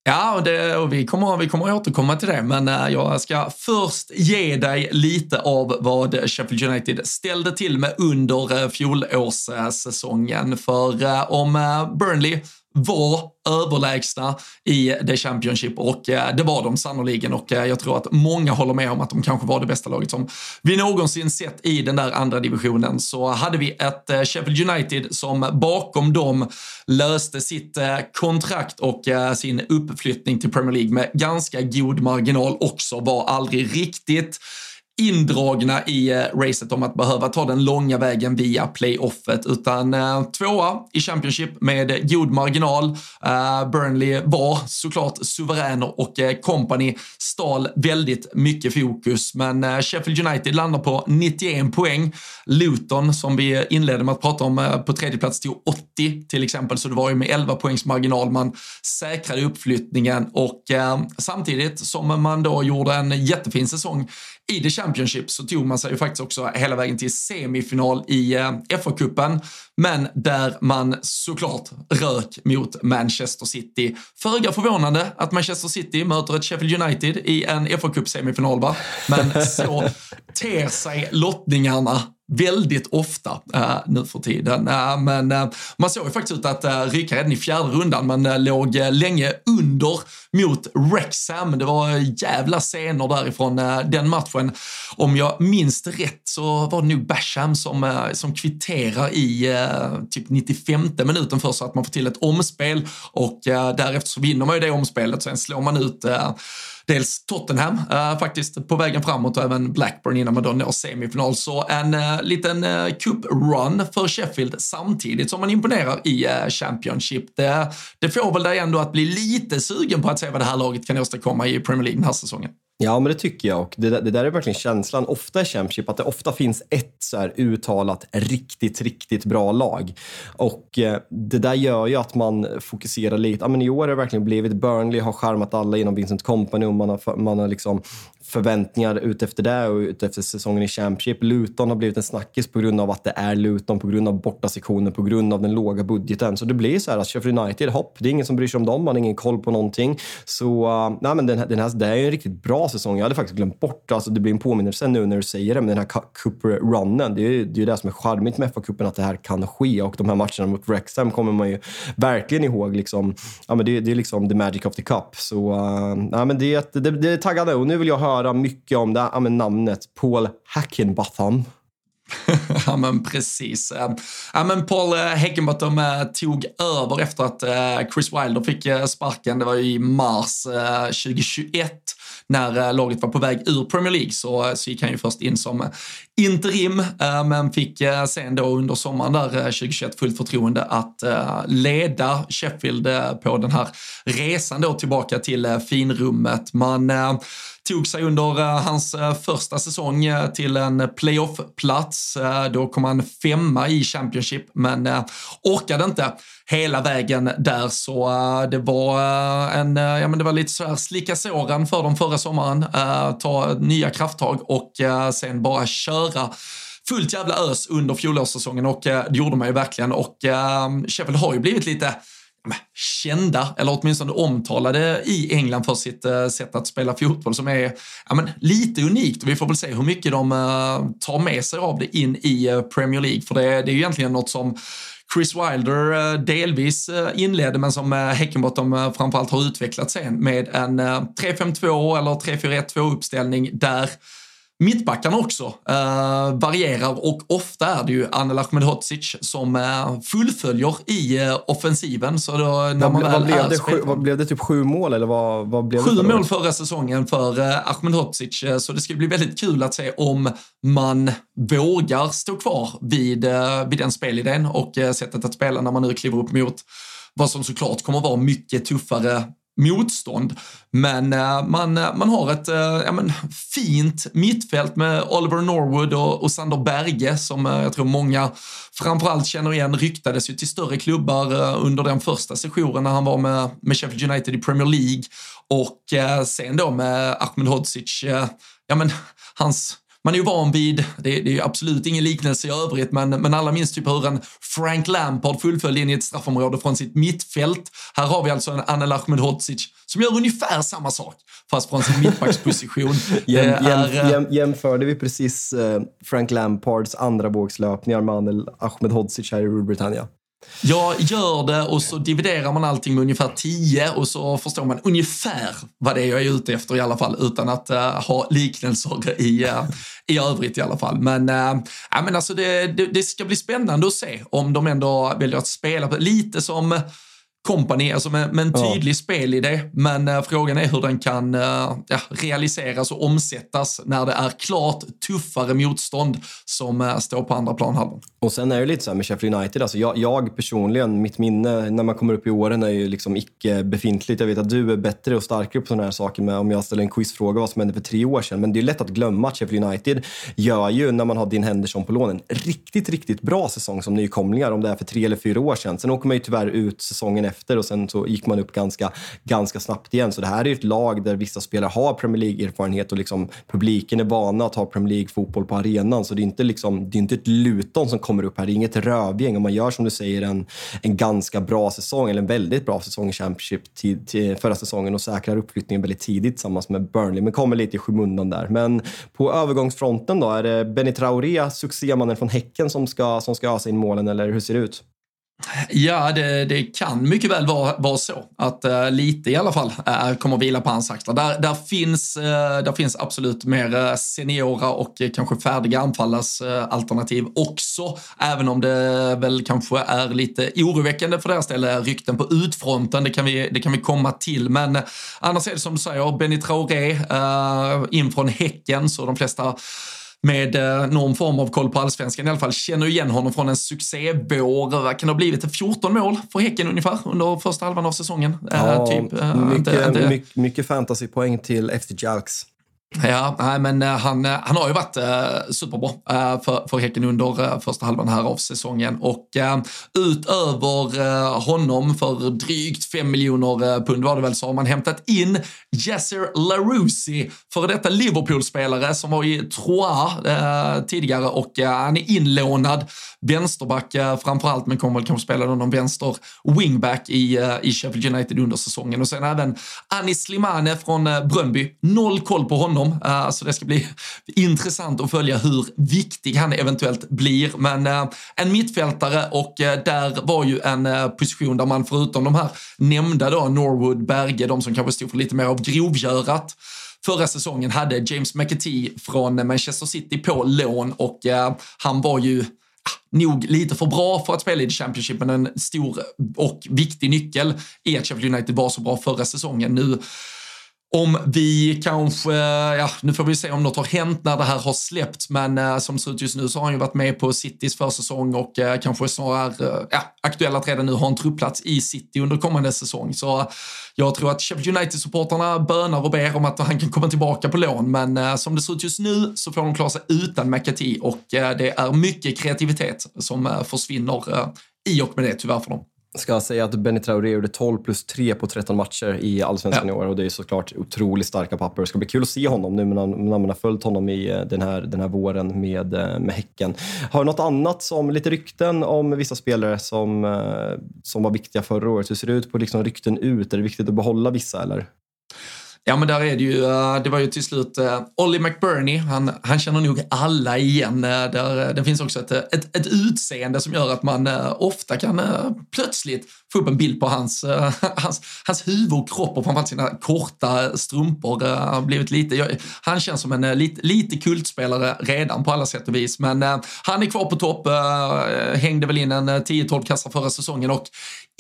Ja, och, det, och vi, kommer, vi kommer återkomma till det, men eh, jag ska först ge dig lite av vad Sheffield United ställde till med under eh, fjolårssäsongen. För eh, om Burnley var överlägsna i det Championship och eh, det var de sannoliken och eh, jag tror att många håller med om att de kanske var det bästa laget som vi någonsin sett i den där andra divisionen. Så hade vi ett eh, Sheffield United som bakom dem löste sitt kontrakt och sin uppflyttning till Premier League med ganska god marginal också, var aldrig riktigt indragna i eh, racet om att behöva ta den långa vägen via playoffet, utan eh, tvåa i Championship med god marginal. Eh, Burnley var såklart suveräner och eh, company stal väldigt mycket fokus, men eh, Sheffield United landar på 91 poäng. Luton, som vi inledde med att prata om, eh, på tredje plats till 80 till exempel, så det var ju med 11 poängs marginal man säkrade uppflyttningen och eh, samtidigt som man då gjorde en jättefin säsong i The Championship så tog man sig ju faktiskt också hela vägen till semifinal i eh, FA-cupen, men där man såklart rök mot Manchester City. Föga förvånande att Manchester City möter ett Sheffield United i en FA-cup-semifinal, va? Men så [laughs] ter sig lottningarna väldigt ofta uh, nu för tiden. Uh, men uh, man såg ju faktiskt ut att uh, ryka redan i fjärde rundan. Man uh, låg länge under mot Wrexham. Det var jävla scener därifrån den matchen. Om jag minns rätt så var det nog Basham som, som kvitterar i typ 95 minuten för så att man får till ett omspel och därefter så vinner man ju det omspelet. Sen slår man ut dels Tottenham uh, faktiskt på vägen framåt och även Blackburn innan man då når semifinal. Så en uh, liten uh, cup-run för Sheffield samtidigt som man imponerar i uh, Championship. Det, det får väl dig ändå att bli lite sugen på att se vad det här laget kan åstadkomma i Premier League den här säsongen. Ja, men det tycker jag. Och det, det där är verkligen känslan ofta i Championship, att det ofta finns ett så här uttalat riktigt, riktigt bra lag. Och eh, det där gör ju att man fokuserar lite. Ja, men I år har det verkligen blivit Burnley har skärmat alla inom Vincent Company och man har, man har liksom förväntningar utefter det och utefter säsongen i Championship. Luton har blivit en snackis på grund av att det är Luton, på grund av bortasektionen, på grund av den låga budgeten. Så det blir så här att Sheffield United, hopp, det är ingen som bryr sig om dem, man har ingen koll på någonting. Så uh, nej, men den, här, den här, det är en riktigt bra säsong. Jag hade faktiskt glömt bort, alltså det blir en påminnelse nu när du säger det, men den här Cooper Runnen. det är ju det, är det som är charmigt med FA-cupen, att det här kan ske. Och de här matcherna mot Wrexham kommer man ju verkligen ihåg. Liksom, ja, men det, det är liksom the magic of the cup. Så eh, uh, nej, men det, det, det är taggande och nu vill jag höra mycket om det, ja, namnet Paul Hackenbotham. [laughs] ja men precis. Eh, ja men Paul eh, Heckenbottom tog över efter att Chris Wilder fick sparken. Det var i mars 2021 när eh, laget var på väg ur Premier League så, eh, så gick han ju först in som eh, interim men fick sen då under sommaren där 2021 fullt förtroende att leda Sheffield på den här resan då tillbaka till finrummet. Man tog sig under eh, hans eh, första säsong eh, till en playoff-plats. Då kom han femma i Championship, men orkade inte hela vägen där. Så det var en, ja men det var lite så här slicka såren för dem förra sommaren, ta nya krafttag och sen bara köra fullt jävla ös under fjolårssäsongen. Och det gjorde man ju verkligen. Och Sheffield har ju blivit lite kända, eller åtminstone omtalade i England för sitt eh, sätt att spela fotboll som är ja, men, lite unikt. Vi får väl se hur mycket de eh, tar med sig av det in i eh, Premier League, för det, det är ju egentligen något som Chris Wilder delvis inledde men som Häckenbottom framförallt har utvecklat sen med en 3-5-2 eller 3-4-1-2 uppställning där Mittbackarna också uh, varierar och ofta är det ju Anel Ahmedhodzic som uh, fullföljer i uh, offensiven. Så då, när vad, man vad, blev det, sju, vad blev det? Typ sju mål eller vad, vad blev Sju mål förra säsongen för uh, Ahmedhodzic, så det ska bli väldigt kul att se om man vågar stå kvar vid, vid den spelidén och sättet att spela när man nu kliver upp mot vad som såklart kommer vara mycket tuffare motstånd. Men eh, man, eh, man har ett eh, ja, men, fint mittfält med Oliver Norwood och, och Sander Berge som eh, jag tror många framförallt känner igen. Ryktades ju till större klubbar eh, under den första sessionen när han var med, med Sheffield United i Premier League och sen då med Ahmed Hodzic, ja men hans man är ju van vid, det, det är absolut ingen liknelse i övrigt, men, men alla minns typ hur en Frank Lampard fullföljde in i ett straffområde från sitt mittfält. Här har vi alltså en Anel Ahmedhodzic som gör ungefär samma sak, fast från sin mittbacksposition. [laughs] jäm, jäm, jäm, jämförde vi precis eh, Frank Lampards andra vågslöpningar med Anel Ahmedhodzic här i Britannia? Jag gör det och så dividerar man allting med ungefär 10 och så förstår man ungefär vad det är jag är ute efter i alla fall utan att uh, ha liknelser i, uh, i övrigt i alla fall. Men, uh, ja, men alltså det, det, det, ska bli spännande att se om de ändå väljer att spela på, lite som kompani, alltså med, med en tydlig ja. spelidé. Men äh, frågan är hur den kan äh, ja, realiseras och omsättas när det är klart tuffare motstånd som äh, står på andra planhalvan. Och sen är det lite så här med Sheffield United, alltså jag, jag, personligen, mitt minne när man kommer upp i åren är ju liksom icke befintligt. Jag vet att du är bättre och starkare på sådana här saker med om jag ställer en quizfråga vad som hände för tre år sedan. Men det är lätt att glömma att Sheffield United gör ju, när man har din Henderson på lån, en riktigt, riktigt bra säsong som nykomlingar, om det är för tre eller fyra år sedan. Sen åker man ju tyvärr ut säsongen efter och sen så gick man upp ganska, ganska snabbt igen. Så det här är ett lag där vissa spelare har Premier League-erfarenhet och liksom publiken är vana att ha Premier League-fotboll på arenan. Så det är inte, liksom, det är inte ett Luton som kommer upp här. Det är inget rövgäng. Om man gör som du säger en, en ganska bra säsong, eller en väldigt bra säsong i Championship till, till förra säsongen och säkrar uppflyttningen väldigt tidigt tillsammans med Burnley, men kommer lite i skymundan där. Men på övergångsfronten då, är det Benny Traoré, succémannen från Häcken, som ska, som ska ösa in målen, eller hur ser det ut? Ja, det, det, kan mycket väl vara, vara så att uh, lite i alla fall uh, kommer att vila på hans axlar. Där, där, finns, uh, där finns absolut mer seniora och kanske färdiga anfallars alternativ också. Även om det väl kanske är lite oroväckande för deras del, rykten på utfronten. Det kan vi, det kan vi komma till. Men annars är det som du säger, Benny Traoré in från Häcken, så de flesta med eh, någon form av koll på allsvenskan i alla fall känner igen honom från en succévår. Vad kan det ha blivit? 14 mål för Häcken ungefär under första halvan av säsongen. Eh, ja, typ. Eh, mycket, mycket, mycket fantasypoäng till FC Jalks. Ja, men eh, han, eh, han har ju varit eh, superbra för, för Häcken under första halvan här av säsongen. Och utöver honom för drygt 5 miljoner pund var det väl så har man hämtat in Yasser Larousi, före detta Liverpool-spelare som var i Troyes tidigare. Och han är inlånad vänsterback framförallt men kommer väl kanske spela någon vänster wingback i, eh, i Sheffield United under säsongen och sen även Anis Slimane från eh, Brönby. Noll koll på honom eh, så det ska bli [laughs] intressant att följa hur viktig han eventuellt blir. Men en mittfältare och där var ju en position där man förutom de här nämnda då, Norwood, Berge, de som kanske stod för lite mer av grovgörat förra säsongen hade James McAtee från Manchester City på lån och han var ju nog lite för bra för att spela i Championship, men en stor och viktig nyckel i att Sheffield United var så bra förra säsongen. Nu om vi kanske, ja nu får vi se om något har hänt när det här har släppts, men eh, som det ser ut just nu så har han ju varit med på Citys försäsong och eh, kanske snarare eh, ja, aktuell att redan nu ha en truppplats i City under kommande säsong. Så eh, jag tror att Sheffield United-supportrarna bönar och ber om att han kan komma tillbaka på lån, men eh, som det ser ut just nu så får de klara sig utan McAtee och eh, det är mycket kreativitet som eh, försvinner eh, i och med det tyvärr för dem ska säga att Benny Traoré gjorde 12 plus 3 på 13 matcher i Allsvenskan ja. i år och det är såklart otroligt starka papper. Det ska bli kul att se honom nu när man har följt honom i eh, den här, den här våren med, eh, med Häcken. Har du något annat som, lite rykten om vissa spelare som, eh, som var viktiga förra året? Hur ser det ut på liksom rykten ut? Är det viktigt att behålla vissa eller? Ja, men där är det ju, eh, det var ju till slut eh, Ollie McBurney, han, han känner nog alla igen. Eh, där, det finns också ett, ett, ett utseende som gör att man ofta kan plötsligt få upp en bild på hans, [laughs] hans, hans huvud och kropp och framförallt sina korta strumpor. Han, blivit lite, han känns som en lite, lite kultspelare redan på alla sätt och vis. Men han är kvar på topp, hängde väl in en 10-12 kassar förra säsongen och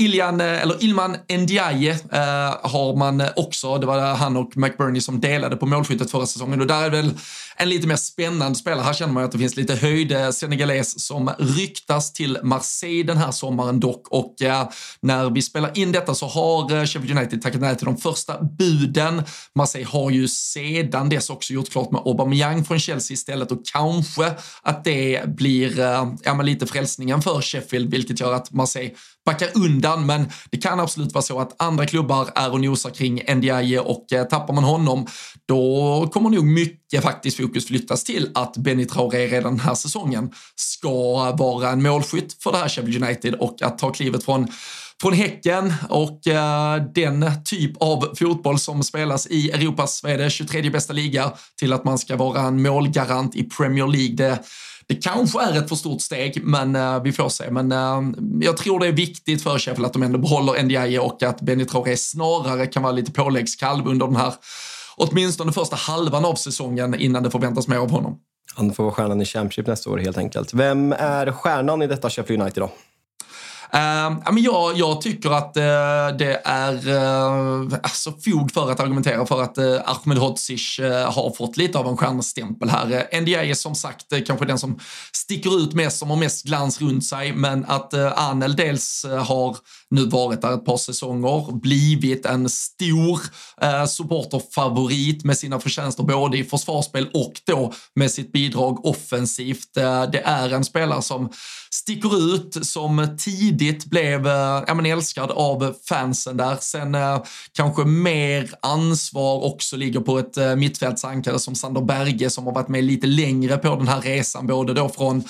Ilian, eh, eller Ilman Ndiaye eh, har man också, det var han och McBurney som delade på målskyttet förra säsongen och där är väl en lite mer spännande spelare. Här känner man att det finns lite höjd eh, senegales som ryktas till Marseille den här sommaren dock och eh, när vi spelar in detta så har Sheffield United tackat nej till de första buden. Marseille har ju sedan dess också gjort klart med Aubameyang från Chelsea istället och kanske att det blir eh, ja, lite frälsningen för Sheffield vilket gör att Marseille backar undan, men det kan absolut vara så att andra klubbar är och nosar kring Ndiaye och eh, tappar man honom, då kommer nog mycket faktiskt fokus flyttas till att Benny Traoré redan den här säsongen ska vara en målskytt för det här Sheffield United och att ta klivet från från Häcken och eh, den typ av fotboll som spelas i Europas, vad är det, 23 bästa liga till att man ska vara en målgarant i Premier League. Det, det kanske är ett för stort steg, men uh, vi får se. Men uh, jag tror det är viktigt för Sheffield att de ändå behåller Ndiaye och att Benny Traoré snarare kan vara lite påläggskalv under den här åtminstone första halvan av säsongen innan det förväntas mer av honom. Han får vara stjärnan i Championship nästa år helt enkelt. Vem är stjärnan i detta Sheffield United då? Uh, jag, jag tycker att uh, det är uh, alltså fog för att argumentera för att uh, Ahmed Hodzic har fått lite av en stjärnstämpel här. NDA är som sagt kanske den som sticker ut mest, som har mest glans runt sig, men att Anel dels har nu varit där ett par säsonger, blivit en stor eh, supporterfavorit med sina förtjänster både i försvarsspel och då med sitt bidrag offensivt. Eh, det är en spelare som sticker ut, som tidigt blev eh, ja, men älskad av fansen där. Sen eh, kanske mer ansvar också ligger på ett eh, mittfältsankare som Sander Berge som har varit med lite längre på den här resan, både då från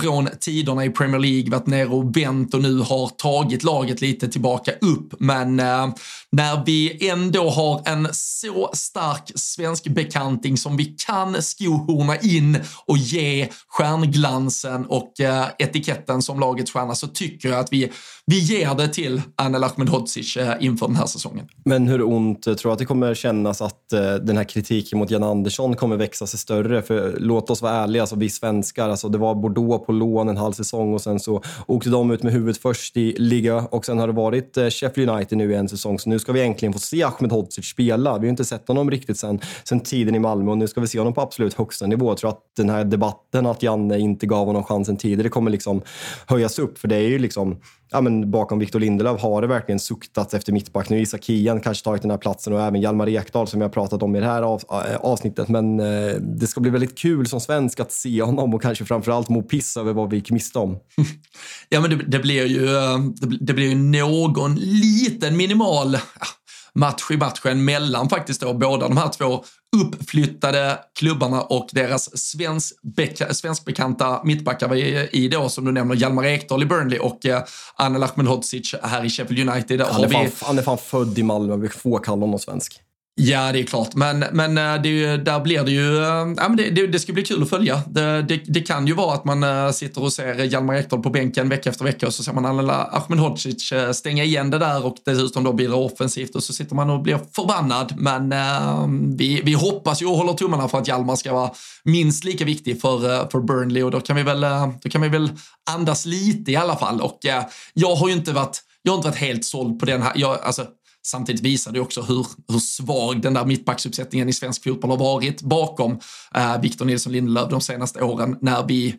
från tiderna i Premier League, varit nere och vänt och nu har tagit laget lite tillbaka upp. Men eh, när vi ändå har en så stark svensk bekanting som vi kan skohorna in och ge stjärnglansen och eh, etiketten som lagets stjärna så tycker jag att vi, vi ger det till Anel Ahmedhodzic eh, inför den här säsongen. Men hur ont tror du att det kommer kännas att eh, den här kritiken mot Jan Andersson kommer växa sig större? För låt oss vara ärliga, alltså, vi svenskar, alltså, det var Bordeaux på lån en halv säsong och sen så åkte de ut med huvudet först i liga och sen har det varit eh, Sheffield United nu i en säsong. Så nu ska vi äntligen få se Ahmed Hodzic spela. Vi har inte sett honom riktigt sen, sen tiden i Malmö och nu ska vi se honom på absolut högsta nivå. Jag tror att den här debatten att Janne inte gav honom chansen tidigare kommer liksom höjas upp. För det är ju liksom ja, men bakom Victor Lindelöf har det verkligen suktats efter mittback. Nu har Isak Kian kanske tagit den här platsen och även Hjalmar Ekdal som jag pratat om i det här av, eh, avsnittet. Men eh, det ska bli väldigt kul som svensk att se honom och kanske framförallt må piss över vad vi gick miste om. [laughs] ja, men det, det blir ju, eh, det, det, blir ju någon liten minimal match i matchen mellan faktiskt då båda de här två uppflyttade klubbarna och deras svenskbeka, svenskbekanta mittbackar i då, som du nämner, Hjalmar Ekdal i Burnley och eh, Anel Ahmedhodzic här i Sheffield United. Han är, fan, vi... han är fan född i Malmö, vi får kalla honom svensk. Ja, det är klart, men, men eh, det där blir det ju... Eh, ja, men det, det, det ska bli kul att följa. Det, det, det, kan ju vara att man eh, sitter och ser Hjalmar Ekdal på bänken vecka efter vecka och så ser man Ahmed Hodzic stänga igen det där och dessutom då blir det offensivt och så sitter man och blir förbannad. Men vi, vi hoppas ju och håller tummarna för att Hjalmar ska vara minst lika viktig för, för Burnley och då kan vi väl, då kan vi väl andas lite i alla fall. Och jag har ju inte varit jag har inte varit helt såld på den här. Jag, alltså, Samtidigt visar det också hur, hur svag den där mittbacksuppsättningen i svensk fotboll har varit bakom eh, Victor Nilsson Lindelöf de senaste åren när vi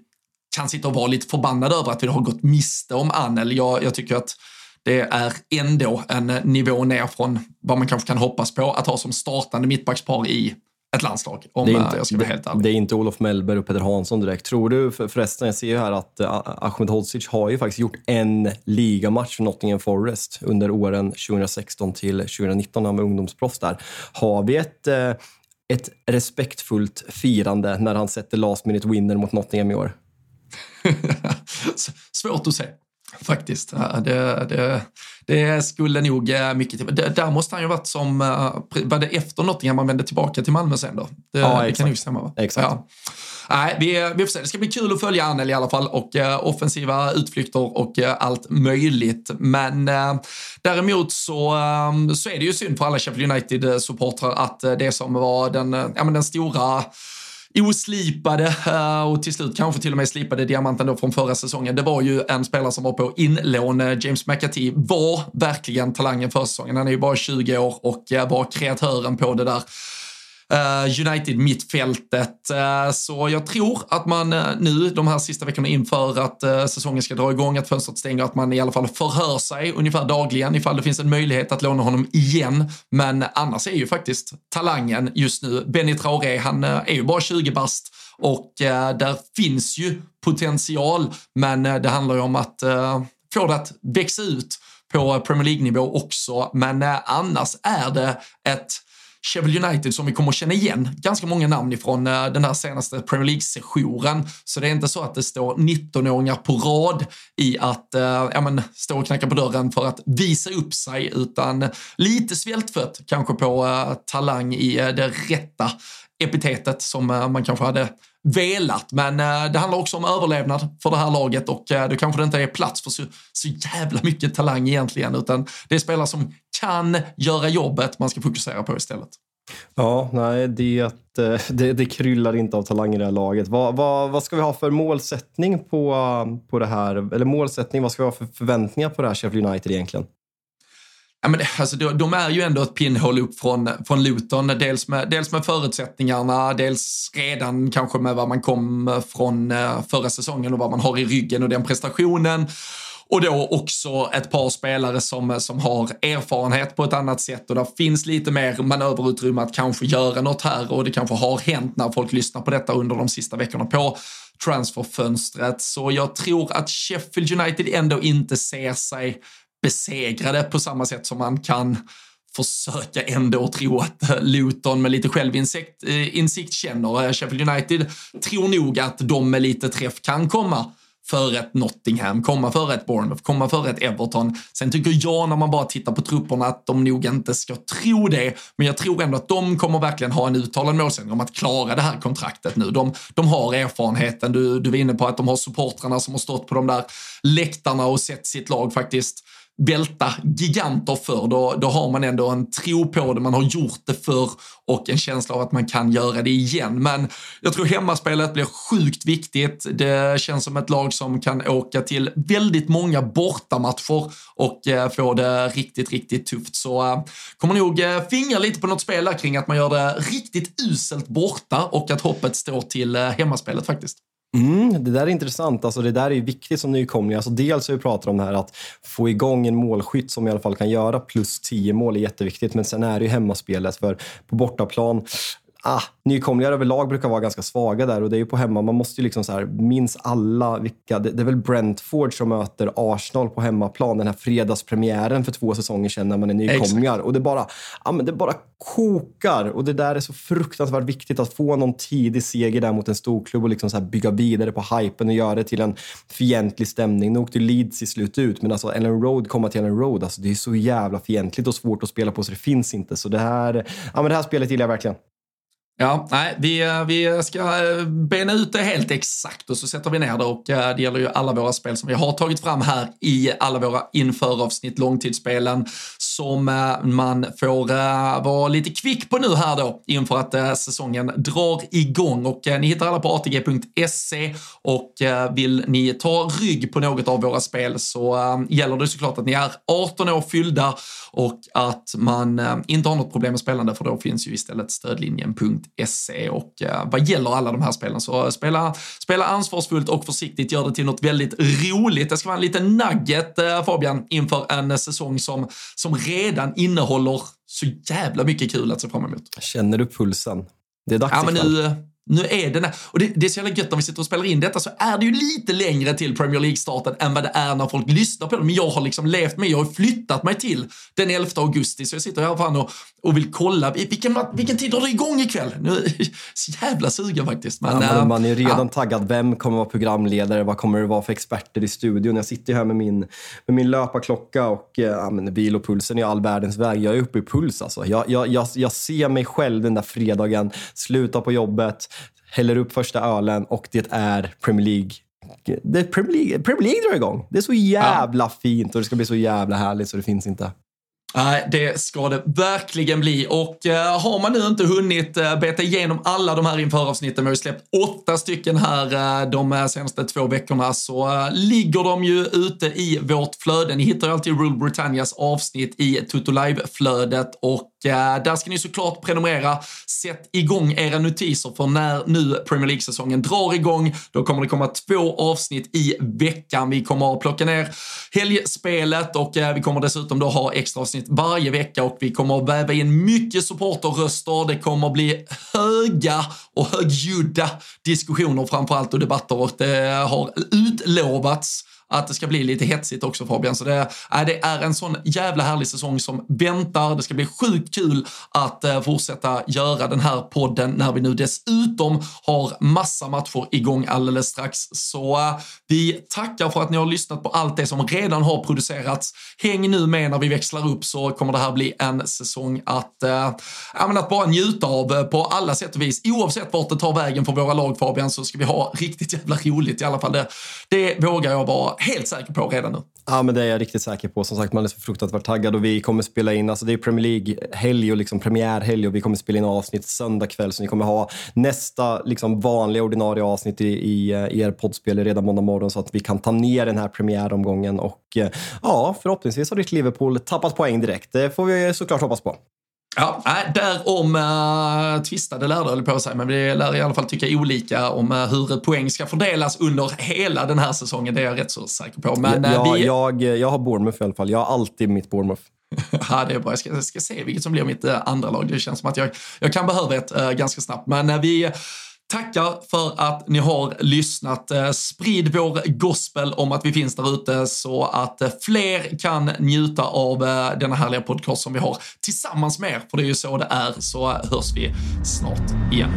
kan sitta och vara lite förbannade över att vi har gått miste om Anel. Jag, jag tycker att det är ändå en eh, nivå ner från vad man kanske kan hoppas på att ha som startande mittbackspar i ett landslag, om det är inte, jag ska vara helt ärlig. Det är inte Olof Mellberg och Peter Hansson direkt. Tror du förresten, jag ser ju här att uh, Ahmed Hodzic har ju faktiskt gjort en ligamatch för Nottingham Forest under åren 2016 till 2019 när han var ungdomsproffs där. Har vi ett, uh, ett respektfullt firande när han sätter last minute winner mot Nottingham i år? [laughs] Svårt att se faktiskt. Det, det, det skulle nog eh, mycket till. Där måste han ju varit som, eh, var det efter Nottingham man vände tillbaka till Malmö sen då? Det, ja, det kan ju stämma va? Exakt. Ja. Nej, vi, vi får se. Det ska bli kul att följa Anel i alla fall och uh, offensiva utflykter och uh, allt möjligt. Men uh, däremot så, så är det ju synd för alla Sheffield United-supportrar att det som var den, ja, men den stora oslipade eh, och till slut kanske till och med slipade diamanten då från förra säsongen. Det var ju en spelare som var på inlån. Eh, James McAtee var verkligen talangen för säsongen. Han är ju bara 20 år och eh, var kreatören på det där Eh, United-mittfältet. Eh, så jag tror att man eh, nu, de här sista veckorna inför att säsongen ska dra igång, att fönstret stänger, att man i alla fall förhör sig ungefär dagligen ifall det finns en möjlighet att låna honom igen. Men annars är ju faktiskt talangen just nu, Benny Traoré, han är ju bara 20 bast och där finns ju potential, men det handlar ju om att få det att växa ut på Premier League-nivå också. Men annars är det ett Sheffield United som vi kommer att känna igen ganska många namn ifrån eh, den här senaste Premier League-sessionen. Så det är inte så att det står 19-åringar på rad i att eh, ja, men, stå och knacka på dörren för att visa upp sig, utan lite svältfött kanske på eh, talang i eh, det rätta epitetet som eh, man kanske hade velat. Men eh, det handlar också om överlevnad för det här laget och eh, då kanske det inte är plats för så, så jävla mycket talang egentligen, utan det är spelare som kan göra jobbet man ska fokusera på istället. Ja, nej, det, det, det kryllar inte av talang i det här laget. Vad, vad, vad ska vi ha för målsättning på, på det här? Eller målsättning, vad ska vi ha för förväntningar på det här Sheffield United egentligen? Ja, men alltså, de, är ju ändå ett pinnhål upp från, från Luton. Dels med, dels med förutsättningarna, dels redan kanske med vad man kom från eh, förra säsongen och vad man har i ryggen och den prestationen. Och då också ett par spelare som, som har erfarenhet på ett annat sätt och där finns lite mer manöverutrymme att kanske göra något här och det kanske har hänt när folk lyssnar på detta under de sista veckorna på transferfönstret. Så jag tror att Sheffield United ändå inte ser sig besegrade på samma sätt som man kan försöka ändå tro att eh, Luton med lite självinsikt eh, insikt känner. Eh, Sheffield United tror nog att de med lite träff kan komma för ett Nottingham, komma för ett Bournemouth, komma för ett Everton. Sen tycker jag när man bara tittar på trupperna att de nog inte ska tro det, men jag tror ändå att de kommer verkligen ha en uttalad målsättning om att klara det här kontraktet nu. De, de har erfarenheten, du, du var inne på att de har supportrarna som har stått på de där läktarna och sett sitt lag faktiskt välta giganter för. Då, då har man ändå en tro på det, man har gjort det för och en känsla av att man kan göra det igen. Men jag tror hemmaspelet blir sjukt viktigt. Det känns som ett lag som kan åka till väldigt många bortamatcher och eh, få det riktigt, riktigt tufft. Så eh, kommer nog eh, fingra lite på något spel kring att man gör det riktigt uselt borta och att hoppet står till hemmaspelet faktiskt. Mm, det där är intressant. Alltså, det där är viktigt som nykomling. Alltså, dels har vi pratat om det här att få igång en målskytt som i alla fall kan göra plus 10 mål är jätteviktigt. Men sen är det ju hemmaspelet. För på bortaplan, ah, nykomlingar överlag brukar vara ganska svaga där och det är ju på hemma. Man måste ju liksom så här, minns alla vilka. Det, det, är väl Brentford som möter Arsenal på hemmaplan. Den här fredagspremiären för två säsonger sedan när man är nykomlingar. Exakt. Och det bara, ah, men det bara kokar. Och det där är så fruktansvärt viktigt att få någon tidig seger där mot en storklubb och liksom så bygga vidare på hypen och göra det till en fientlig stämning. Nu åkte Leeds i slut ut, men alltså Ellen Road komma till Ellen Road, alltså det är så jävla fientligt och svårt att spela på så det finns inte. Så det här, ja, men det här spelet gillar jag verkligen. Ja, nej, vi, eh, vi ska eh, bena ut det helt exakt och så sätter vi ner det och eh, det gäller ju alla våra spel som vi har tagit fram här i alla våra införavsnitt, långtidsspelen som man får vara lite kvick på nu här då inför att säsongen drar igång. Och ni hittar alla på atg.se och vill ni ta rygg på något av våra spel så gäller det såklart att ni är 18 år fyllda och att man inte har något problem med spelande för då finns ju istället stödlinjen.se Se och eh, vad gäller alla de här spelen så spela, spela ansvarsfullt och försiktigt, gör det till något väldigt roligt. Det ska vara en liten nugget eh, Fabian inför en säsong som, som redan innehåller så jävla mycket kul att se fram emot. Känner du pulsen? Det är dags ja, men nu, nu är det, och det, det är så jävla gött när vi sitter och spelar in detta så är det ju lite längre till Premier League-starten än vad det är när folk lyssnar på det. Men jag har liksom levt med, jag har flyttat mig till den 11 augusti så jag sitter här fan och, och vill kolla, vilken, vilken tid har det igång ikväll? Nu är så jävla sugen faktiskt. Men, ja, men man är redan ja. taggad, vem kommer vara programledare, vad kommer det vara för experter i studion? Jag sitter här med min, med min löparklocka och ja, men vilopulsen är all världens väg. Jag är uppe i puls alltså. Jag, jag, jag, jag ser mig själv den där fredagen, sluta på jobbet, häller upp första ölen och det är Premier League. Det Premier League, Premier League drar igång. Det är så jävla ja. fint och det ska bli så jävla härligt så det finns inte. Nej, det ska det verkligen bli. Och eh, har man nu inte hunnit eh, beta igenom alla de här införavsnitten, vi har släppt åtta stycken här eh, de senaste två veckorna, så eh, ligger de ju ute i vårt flöde. Ni hittar ju alltid Rule Britannias avsnitt i Toto Live-flödet och eh, Eh, där ska ni såklart prenumerera. Sätt igång era notiser för när nu Premier League-säsongen drar igång, då kommer det komma två avsnitt i veckan. Vi kommer att plocka ner helgspelet och eh, vi kommer dessutom då ha extra avsnitt avsnitt varje vecka och vi kommer att väva in mycket supporterröster. Det kommer att bli höga och högljudda diskussioner framförallt och debatter och det har utlovats att det ska bli lite hetsigt också Fabian. Så det, äh, det är en sån jävla härlig säsong som väntar. Det ska bli sjukt kul att äh, fortsätta göra den här podden när vi nu dessutom har massa matcher igång alldeles strax. Så äh, vi tackar för att ni har lyssnat på allt det som redan har producerats. Häng nu med när vi växlar upp så kommer det här bli en säsong att, äh, att bara njuta av på alla sätt och vis. Oavsett vart det tar vägen för våra lag Fabian så ska vi ha riktigt jävla roligt i alla fall. Det, det vågar jag vara helt säker på redan nu. Ja, men det är jag riktigt säker på. Som sagt, man är så fruktansvärt taggad och vi kommer spela in, alltså det är Premier League-helg och liksom premiärhelg och vi kommer spela in avsnitt söndag kväll så ni kommer ha nästa liksom vanliga ordinarie avsnitt i, i, eh, i er poddspel redan måndag morgon så att vi kan ta ner den här premiäromgången och eh, ja, förhoppningsvis har ditt Liverpool tappat poäng direkt. Det får vi såklart hoppas på. Ja, därom uh, tvistade lärde höll på att säga, men vi lär i alla fall tycka olika om uh, hur poäng ska fördelas under hela den här säsongen. Det är jag rätt så säker på. Men, uh, ja, vi... jag, jag har Bournemouth i alla fall. Jag har alltid mitt Bournemouth. [laughs] ja, det är bra. Jag ska, jag ska se vilket som blir mitt andra lag. Det känns som att jag, jag kan behöva ett ganska snabbt. Men vi tackar för att ni har lyssnat. Eh, sprid vår gospel om att vi finns där ute så att eh, fler kan njuta av eh, denna härliga podcast som vi har tillsammans med er. För det är ju så det är, så hörs vi snart igen.